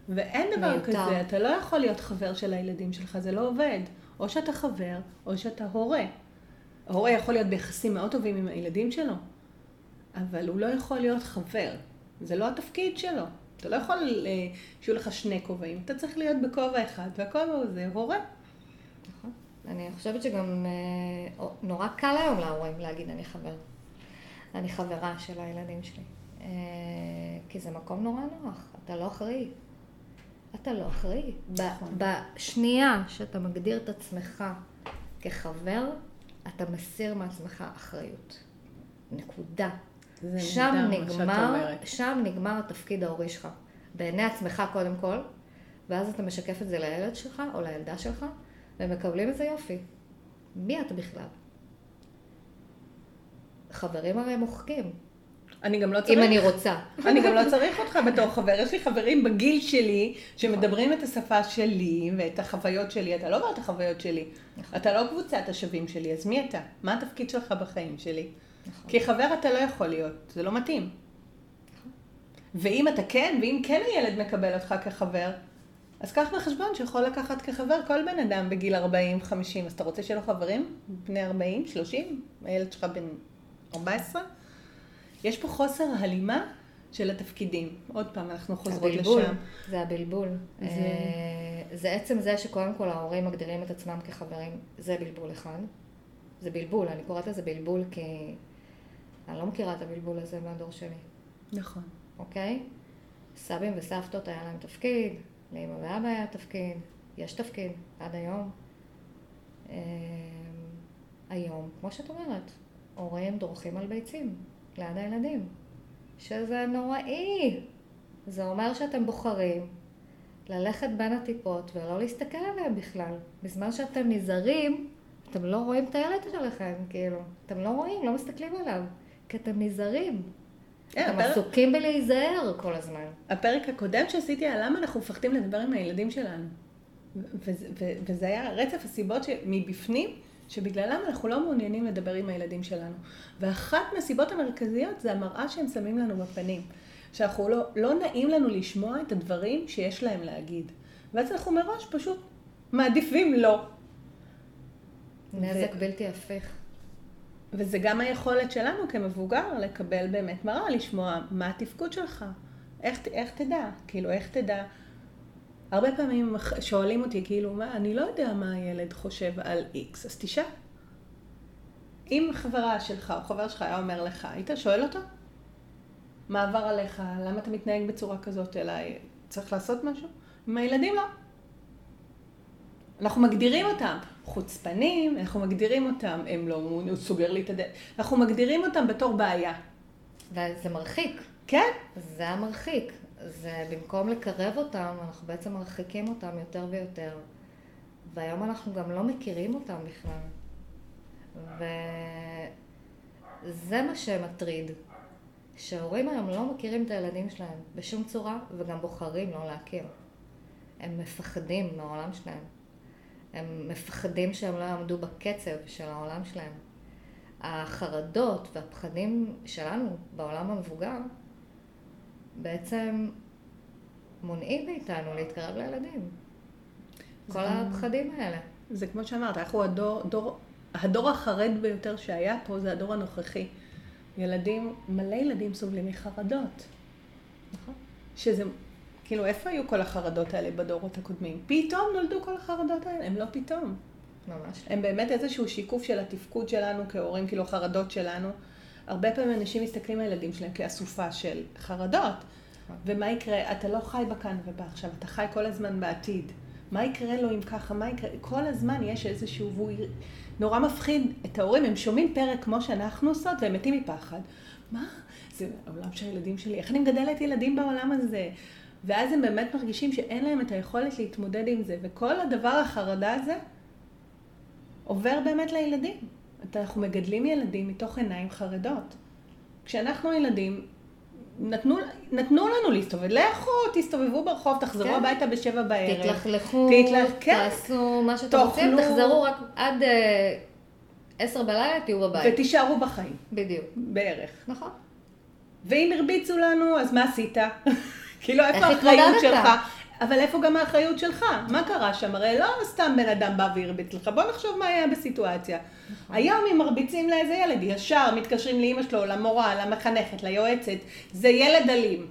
ואין דבר מיותר. כזה, אתה לא יכול להיות חבר של הילדים שלך, זה לא עובד. או שאתה חבר, או שאתה הורה. ההורה יכול להיות ביחסים מאוד טובים עם הילדים שלו, אבל הוא לא יכול להיות חבר. זה לא התפקיד שלו. אתה לא יכול אה, שיהיו לך שני כובעים, אתה צריך להיות בכובע אחד, והכובע הזה הורה. נכון. אני חושבת שגם אה, נורא קל היום להורים להגיד אני חבר. אני חברה של הילדים שלי. אה, כי זה מקום נורא נוח, אתה לא אחראי. אתה לא אחראי. נכון. בשנייה שאתה מגדיר את עצמך כחבר, אתה מסיר מעצמך אחריות. נקודה. שם נגמר, שם נגמר התפקיד ההורי שלך. בעיני עצמך קודם כל, ואז אתה משקף את זה לילד שלך או לילדה שלך, והם מקבלים את זה יופי. מי אתה בכלל? חברים הרי מוחקים. אני גם לא צריך. אם אני רוצה. <laughs> אני גם לא צריך אותך בתור חבר. יש לי חברים בגיל שלי, שמדברים את השפה שלי ואת החוויות שלי. אתה לא עובר את החוויות שלי. נכון. אתה לא קבוצת השווים שלי, אז מי אתה? מה התפקיד שלך בחיים שלי? נכון. כי חבר אתה לא יכול להיות, זה לא מתאים. ואם אתה כן, ואם כן הילד מקבל אותך כחבר, אז קח בחשבון שיכול לקחת כחבר כל בן אדם בגיל 40-50. אז אתה רוצה שיהיו לו חברים בני 40, 30? הילד שלך בן 14? יש פה חוסר הלימה של התפקידים. עוד פעם, אנחנו חוזרות הבלבול, לשם. זה הבלבול. זה- זה... זה עצם זה שקודם כל ההורים מגדירים את עצמם כחברים, זה בלבול אחד. זה בלבול, אני קוראת לזה בלבול כי אני לא מכירה את הבלבול הזה מהדור שלי, נכון. אוקיי? סבים וסבתות היה להם תפקיד, לאמא ואבא היה תפקיד, יש תפקיד, עד היום. אמ, היום, כמו שאת אומרת, הורים דורכים על ביצים ליד הילדים, שזה נוראי. זה אומר שאתם בוחרים ללכת בין הטיפות ולא להסתכל עליהם בכלל. בזמן שאתם נזהרים, אתם לא רואים את הילד שלכם, כאילו. אתם לא רואים, לא מסתכלים עליו, כי אתם נזהרים. כן, אתם עסוקים בלהיזהר כל הזמן. הפרק הקודם שעשיתי על למה אנחנו מפחדים לדבר עם הילדים שלנו. וזה, ו- וזה היה רצף הסיבות מבפנים, שבגללם אנחנו לא מעוניינים לדבר עם הילדים שלנו. ואחת מהסיבות המרכזיות זה המראה שהם שמים לנו בפנים. שאנחנו לא, לא נעים לנו לשמוע את הדברים שיש להם להגיד. ואז אנחנו מראש פשוט מעדיפים לא. נזק בלתי הפיך. וזה גם היכולת שלנו כמבוגר לקבל באמת מראה, לשמוע מה התפקוד שלך, איך, איך תדע, כאילו איך תדע. הרבה פעמים שואלים אותי, כאילו, מה, אני לא יודע מה הילד חושב על איקס, אז תשאל. אם חברה שלך או חבר שלך היה אומר לך, היית שואל אותו? מה עבר עליך? למה אתה מתנהג בצורה כזאת אליי? צריך לעשות משהו? עם הילדים לא. אנחנו מגדירים אותם חוצפנים, אנחנו מגדירים אותם, הם לא, הוא סוגר לי את הדלת, אנחנו מגדירים אותם בתור בעיה. וזה מרחיק. כן? זה המרחיק. זה במקום לקרב אותם, אנחנו בעצם מרחיקים אותם יותר ויותר. והיום אנחנו גם לא מכירים אותם בכלל. וזה מה שמטריד. שההורים היום לא מכירים את הילדים שלהם בשום צורה, וגם בוחרים לא להכיר. הם מפחדים מהעולם שלהם. הם מפחדים שהם לא יעמדו בקצב של העולם שלהם. החרדות והפחדים שלנו בעולם המבוגר בעצם מונעים מאיתנו להתקרב לילדים. כל הפחדים האלה. זה כמו שאמרת, אנחנו הדור, דור, הדור החרד ביותר שהיה פה זה הדור הנוכחי. ילדים, מלא ילדים סובלים מחרדות. נכון. שזה, כאילו, איפה היו כל החרדות האלה בדורות הקודמים? פתאום נולדו כל החרדות האלה, הם לא פתאום. ממש. הם באמת איזשהו שיקוף של התפקוד שלנו כהורים, כאילו החרדות שלנו. הרבה פעמים אנשים מסתכלים על הילדים שלהם כאסופה של חרדות. ומה יקרה? אתה לא חי בכאן ובעכשיו, אתה חי כל הזמן בעתיד. מה יקרה לו אם ככה? מה יקרה? כל הזמן יש איזשהו, והוא נורא מפחיד את ההורים, הם שומעים פרק כמו שאנחנו עושות והם מתים מפחד. מה? זה העולם של הילדים שלי, איך אני מגדלת ילדים בעולם הזה? ואז הם באמת מרגישים שאין להם את היכולת להתמודד עם זה, וכל הדבר החרדה הזה עובר באמת לילדים. אנחנו מגדלים ילדים מתוך עיניים חרדות. כשאנחנו ילדים, נתנו, נתנו לנו להסתובב, לכו, תסתובבו ברחוב, תחזרו כן. הביתה בשבע בערב. תתלכלכו, תתלכ- כן. תעשו מה שאתם תאכלו. רוצים, תחזרו רק עד אה, עשר בלילה, תהיו בבית. ותישארו בחיים, בדיוק. בערך. נכון. ואם הרביצו לנו, אז מה עשית? כאילו, איפה האחריות? שלך? אבל איפה גם האחריות שלך? מה קרה שם? הרי לא סתם בן אדם בא והרביץ לך, בוא נחשוב מה היה בסיטואציה. נכון. היום אם מרביצים לאיזה ילד, ישר מתקשרים לאימא שלו, למורה, למחנכת, ליועצת, זה ילד אלים.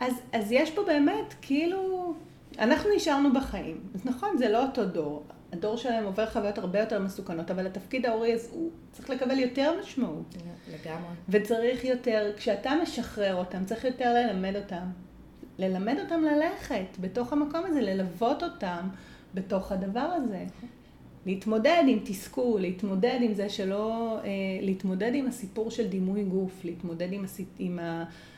אז, אז יש פה באמת, כאילו, אנחנו נשארנו בחיים. אז נכון, זה לא אותו דור. הדור שלהם עובר חוויות הרבה יותר מסוכנות, אבל התפקיד ההורי הזה, הוא צריך לקבל יותר משמעות. לגמרי. וצריך יותר, כשאתה משחרר אותם, צריך יותר ללמד אותם. ללמד אותם ללכת בתוך המקום הזה, ללוות אותם בתוך הדבר הזה. להתמודד עם תסכול, להתמודד עם זה שלא, אה, להתמודד עם הסיפור של דימוי גוף, להתמודד עם, הסיפ, עם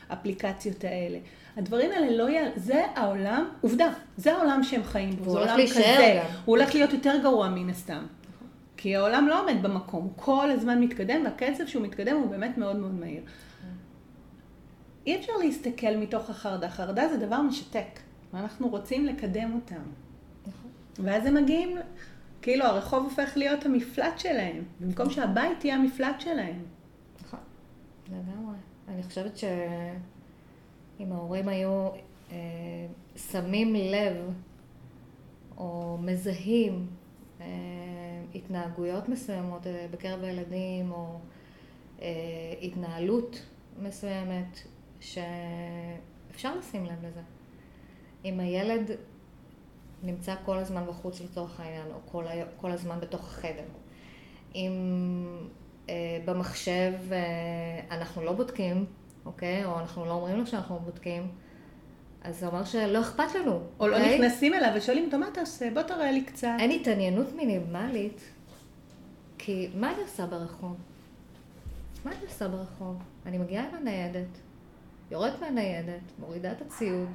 האפליקציות האלה. הדברים האלה לא יהיה, זה העולם, עובדה, זה העולם שהם חיים בו, זה עולם כזה. גם. הוא הולך להיות יותר גרוע מן הסתם. כי העולם לא עומד במקום, הוא כל הזמן מתקדם, והקצב שהוא מתקדם הוא באמת מאוד מאוד מהיר. אי אפשר להסתכל מתוך החרדה, חרדה זה דבר משתק, ואנחנו רוצים לקדם אותם. ואז הם מגיעים, כאילו הרחוב הופך להיות המפלט שלהם, במקום שהבית תהיה המפלט שלהם. נכון, לגמרי. אני חושבת שאם ההורים היו אה, שמים לב או מזהים אה, התנהגויות מסוימות אה, בקרב הילדים או אה, התנהלות מסוימת שאפשר לשים לב לזה. אם הילד נמצא כל הזמן בחוץ לצורך העניין, או כל. כל הזמן בתוך החדר, אם אה, במחשב אה, אנחנו לא בודקים, אוקיי? או אנחנו לא אומרים לו שאנחנו בודקים, אז זה אומר שלא אכפת לנו. או לא אוקיי? נכנסים אליו ושואלים אותו, מה אתה עושה? בוא תראה לי קצת. אין התעניינות מינימלית, כי מה אני עושה ברחוב? מה אני עושה ברחוב? אני מגיעה עם הניידת, יורדת מהניידת, מורידה את הציוד,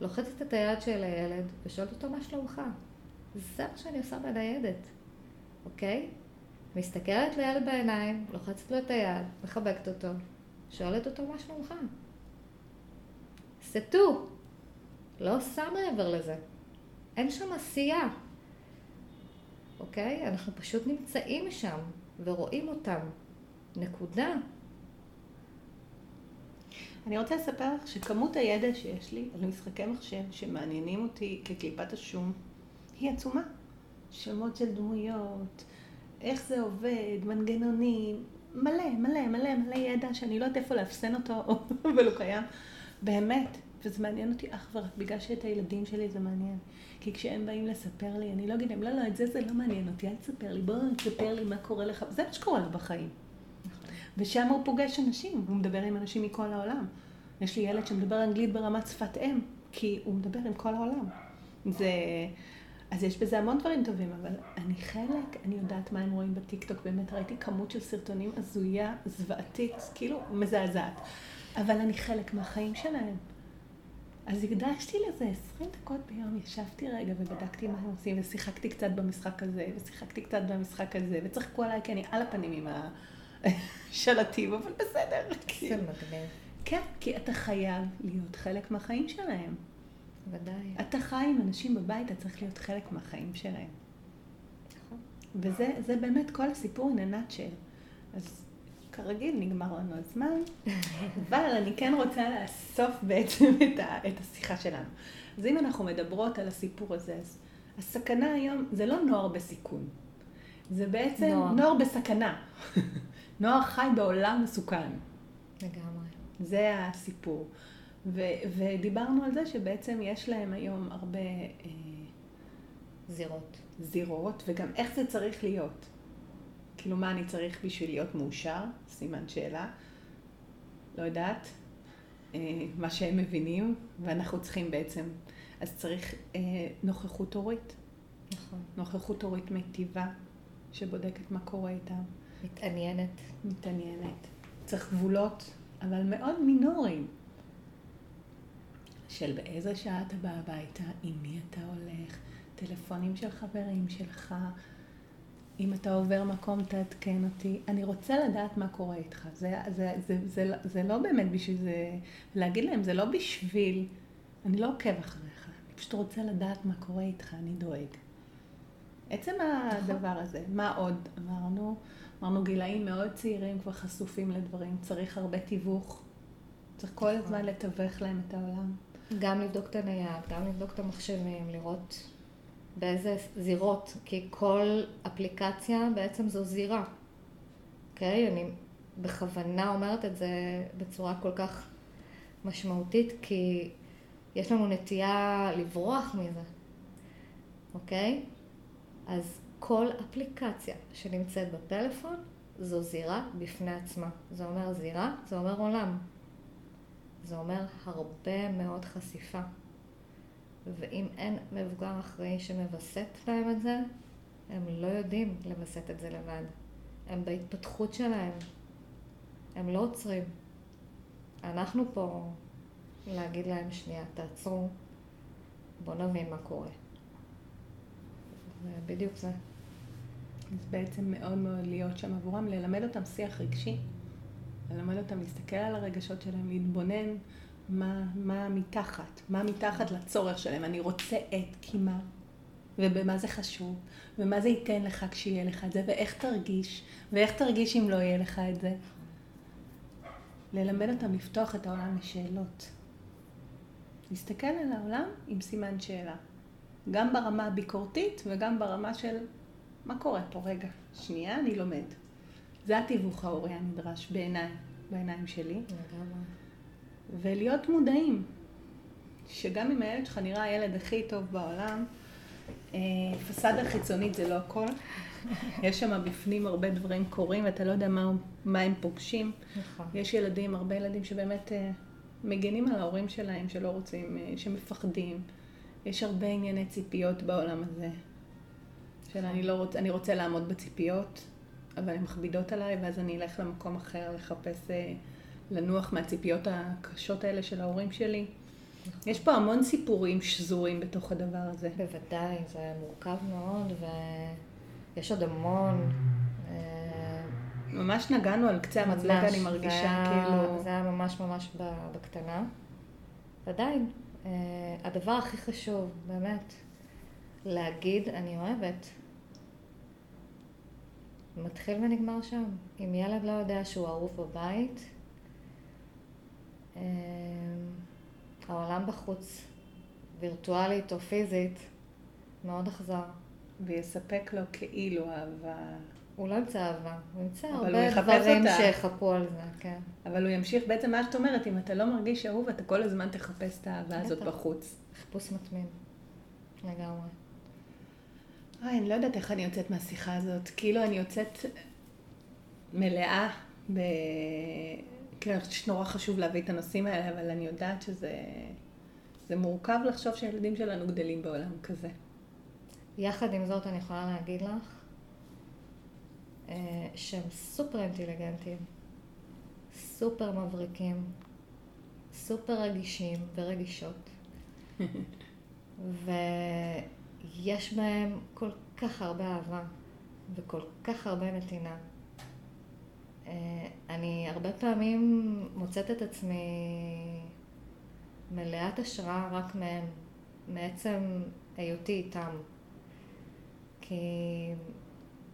לוחצת את היד של הילד ושואלת אותו מה שלומך. זה מה שאני עושה בניידת, אוקיי? מסתכלת לילד בעיניים, לוחצת לו את היד, מחבקת אותו, שואלת אותו מה שלומך. סטו. לא עושה מעבר לזה. אין שם עשייה. אוקיי? אנחנו פשוט נמצאים שם ורואים אותם. נקודה. אני רוצה לספר לך שכמות הידע שיש לי על משחקי מחשב שמעניינים אותי כקליפת השום היא עצומה. שמות של דמויות, איך זה עובד, מנגנונים, מלא, מלא, מלא, מלא ידע שאני לא יודעת איפה לאפסן אותו, <laughs> אבל הוא קיים. באמת, וזה מעניין אותי אך ורק בגלל שאת הילדים שלי זה מעניין. כי כשהם באים לספר לי, אני לא אגיד להם, לא, לא, את זה זה לא מעניין אותי, אל תספר לי, בוא תספר לי מה קורה לך. זה מה שקורה לו בחיים. ושם הוא פוגש אנשים, הוא מדבר עם אנשים מכל העולם. יש לי ילד שמדבר אנגלית ברמת שפת אם, כי הוא מדבר עם כל העולם. זה... אז יש בזה המון דברים טובים, אבל אני חלק, אני יודעת מה הם רואים בטיקטוק, באמת ראיתי כמות של סרטונים הזויה, זוועתית, כאילו מזעזעת. אבל אני חלק מהחיים שלהם. אז הקדשתי לזה 20 דקות ביום, ישבתי רגע ובדקתי מה הם עושים, ושיחקתי קצת במשחק הזה, ושיחקתי קצת במשחק הזה, וצחקו עליי כי אני על הפנים עם השלטים, <laughs> אבל בסדר. זה מגניב. כן, כי אתה חייב להיות חלק מהחיים שלהם. ודאי. אתה חי עם אנשים בבית, אתה צריך להיות חלק מהחיים שלהם. נכון. וזה זה באמת כל הסיפור in a nutshell. אז כרגיל נגמר לנו הזמן, <laughs> אבל אני כן רוצה לאסוף בעצם <laughs> את, ה, את השיחה שלנו. אז אם אנחנו מדברות על הסיפור הזה, אז הסכנה היום זה לא נוער בסיכון, זה בעצם נוער. נוער בסכנה. <laughs> נוער חי בעולם מסוכן. לגמרי. זה הסיפור. ו- ודיברנו על זה שבעצם יש להם היום הרבה אה, זירות. זירות, וגם איך זה צריך להיות. כאילו, מה אני צריך בשביל להיות מאושר? סימן שאלה. לא יודעת. אה, מה שהם מבינים, ואנחנו צריכים בעצם, אז צריך אה, נוכחות הורית. נכון. נוכחות הורית מיטיבה, שבודקת מה קורה איתם, מתעניינת. מתעניינת. צריך גבולות, אבל מאוד מינוריים. של באיזה שעה אתה בא הביתה, עם מי אתה הולך, טלפונים של חברים שלך, אם אתה עובר מקום תעדכן אותי. אני רוצה לדעת מה קורה איתך. זה, זה, זה, זה, זה, זה לא באמת בשביל זה, להגיד להם, זה לא בשביל, אני לא עוקב אחריך, אני פשוט רוצה לדעת מה קורה איתך, אני דואג. עצם הדבר הזה, מה עוד אמרנו? אמרנו גילאים מאוד צעירים כבר חשופים לדברים, צריך הרבה תיווך, צריך כל נכון. הזמן לתווך להם את העולם. גם לבדוק את הנייד, גם לבדוק את המחשבים, לראות באיזה זירות, כי כל אפליקציה בעצם זו זירה. אוקיי? אני בכוונה אומרת את זה בצורה כל כך משמעותית, כי יש לנו נטייה לברוח מזה, אוקיי? אז כל אפליקציה שנמצאת בפלאפון זו זירה בפני עצמה. זה אומר זירה, זה אומר עולם. זה אומר הרבה מאוד חשיפה. ואם אין מבוגר אחראי שמווסת להם את זה, הם לא יודעים לווסת את זה לבד. הם בהתפתחות שלהם. הם לא עוצרים. אנחנו פה להגיד להם, שנייה, תעצרו, בואו נבין מה קורה. זה בדיוק זה. אז בעצם מאוד מאוד להיות שם עבורם, ללמד אותם שיח רגשי, ללמד אותם להסתכל על הרגשות שלהם, להתבונן מה, מה מתחת, מה מתחת לצורך שלהם. אני רוצה את, כי מה? ובמה זה חשוב, ומה זה ייתן לך כשיהיה לך את זה, ואיך תרגיש, ואיך תרגיש אם לא יהיה לך את זה. ללמד אותם לפתוח את העולם לשאלות. להסתכל על העולם עם סימן שאלה. גם ברמה הביקורתית וגם ברמה של מה קורה פה? רגע, שנייה, אני לומד. זה התיווך ההורי הנדרש בעיניי, בעיניים שלי. לגמרי. ולהיות מודעים, שגם אם הילד שלך נראה הילד הכי טוב בעולם, אה, פסאדה חיצונית זה לא הכל. <laughs> יש שם בפנים הרבה דברים קורים, ואתה לא יודע מה, מה הם פוגשים. נכון. יש ילדים, הרבה ילדים שבאמת אה, מגנים על ההורים שלהם, שלא רוצים, אה, שמפחדים. יש הרבה ענייני ציפיות בעולם הזה. של אני, לא רוצ, אני רוצה לעמוד בציפיות, אבל הן מכבידות עליי, ואז אני אלך למקום אחר לחפש, אה, לנוח מהציפיות הקשות האלה של ההורים שלי. יש פה המון סיפורים שזורים בתוך הדבר הזה. בוודאי, זה מורכב מאוד, ויש עוד המון. אה, ממש נגענו על קצה ממש, אני מרגישה זה כאילו... זה היה ממש ממש בקטנה. עדיין, אה, הדבר הכי חשוב, באמת, להגיד אני אוהבת. מתחיל ונגמר שם. אם ילד לא יודע שהוא אהוב בבית, אה, העולם בחוץ, וירטואלית או פיזית, מאוד אכזר. ויספק לו כאילו אהבה. הוא לא ימצא אהבה, הוא ימצא הרבה דברים אותה. שיחפו על זה, כן. אבל הוא ימשיך, בעצם מה שאת אומרת, אם אתה לא מרגיש אהוב, אתה כל הזמן תחפש את האהבה הזאת. בחוץ. חיפוש מתמיד. לגמרי. אוי, אני לא יודעת איך אני יוצאת מהשיחה הזאת. כאילו אני יוצאת מלאה ב... כאילו, אני חושבת שנורא חשוב להביא את הנושאים האלה, אבל אני יודעת שזה זה מורכב לחשוב שהילדים שלנו גדלים בעולם כזה. יחד עם זאת, אני יכולה להגיד לך אה, שהם סופר אינטליגנטים, סופר מבריקים, סופר רגישים ורגישות. <laughs> ויש בהם כל כך הרבה אהבה וכל כך הרבה נתינה. אה, אני הרבה פעמים מוצאת את עצמי מלאת השראה רק מהם, מעצם היותי איתם. כי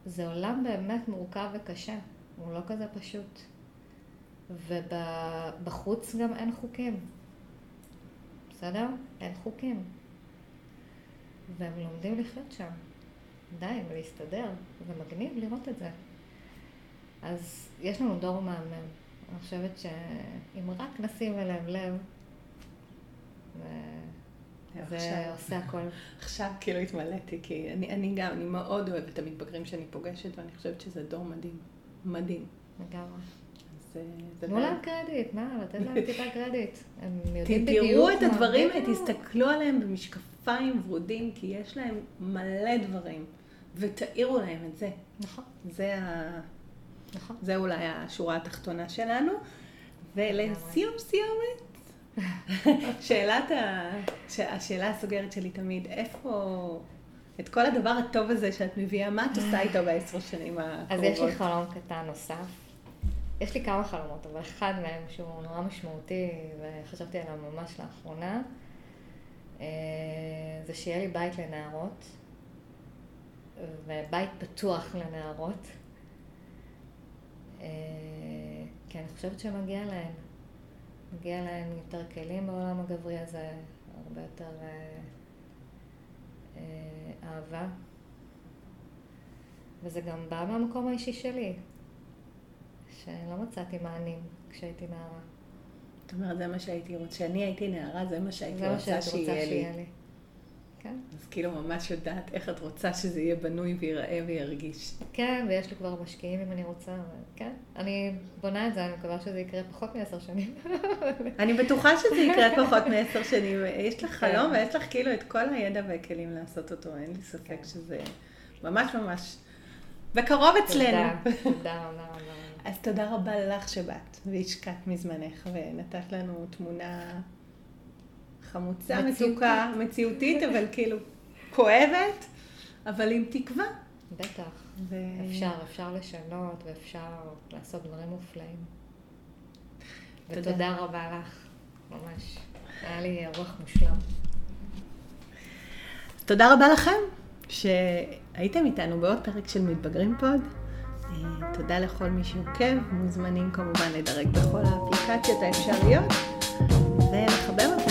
זה עולם באמת מורכב וקשה, הוא לא כזה פשוט. ובחוץ גם אין חוקים, בסדר? אין חוקים. והם לומדים לחיות שם, די, ולהסתדר, ומגניב לראות את זה. אז יש לנו דור מהמם. אני חושבת שאם רק נשים אליהם לב, זה- זה עכשיו- עושה הכל. עכשיו כאילו התמלאתי, כי אני, אני גם, אני מאוד אוהבת את המתבגרים שאני פוגשת, ואני חושבת שזה דור מדהים. מדהים. לגמרי. אה, תנו להם קרדיט, מה? לתת להם טיפה קרדיט. הם יודעים בדיוק תראו את מה- הדברים. תסתכלו עליהם במשקפיים ורודים, כי יש להם מלא דברים, ותאירו להם את זה. נכון, זה, ה... נכון. זה אולי השורה התחתונה שלנו. ולסיום סיומת, <laughs> שאלת ה... השאלה הסוגרת שלי תמיד, איפה... את כל הדבר הטוב הזה שאת מביאה, מה את עושה איתו בעשר שנים הקרובות? אז יש לי חלום קטן נוסף. יש לי כמה חלומות, אבל אחד מהם שהוא נורא משמעותי, וחשבתי עליו ממש לאחרונה, אה, זה שיהיה לי בית לנערות, ובית פתוח לנערות. אה, כי אני חושבת שמגיע להן. מגיע להן יותר כלים בעולם הגברי הזה, הרבה יותר אה, אה, אהבה. וזה גם בא מהמקום האישי שלי, שלא מצאתי מענים כשהייתי נערה. זאת אומרת, זה מה שהייתי רוצה, כשאני הייתי נערה, זה מה שהייתי זה רוצה רוצה שיהיה לי. כן. אז כאילו ממש יודעת איך את רוצה שזה יהיה בנוי וייראה וירגיש. כן, ויש לי כבר משקיעים אם אני רוצה, אבל כן. אני בונה את זה, אני מקווה שזה יקרה פחות מעשר שנים. <laughs> אני בטוחה שזה יקרה פחות מעשר שנים. <laughs> יש לך כן. חלום ויש לך כאילו את כל הידע והכלים לעשות אותו, אין לי ספק כן. שזה ממש ממש בקרוב אצלנו. תודה, תודה רבה. אז תודה רבה לך שבאת והשקעת מזמנך ונתת לנו תמונה חמוצה. מתוקה, מציאותית, אבל <laughs> כאילו כואבת, אבל עם תקווה. בטח. ו... אפשר, אפשר לשנות ואפשר לעשות דברים מופלאים. ותודה רבה לך, ממש. היה לי רוח מושלם. תודה רבה לכם שהייתם איתנו בעוד פרק של מתבגרים פוד. תודה לכל מי שעוקב, מוזמנים כמובן לדרג בכל האפליקציות האפשריות ולחבר אותנו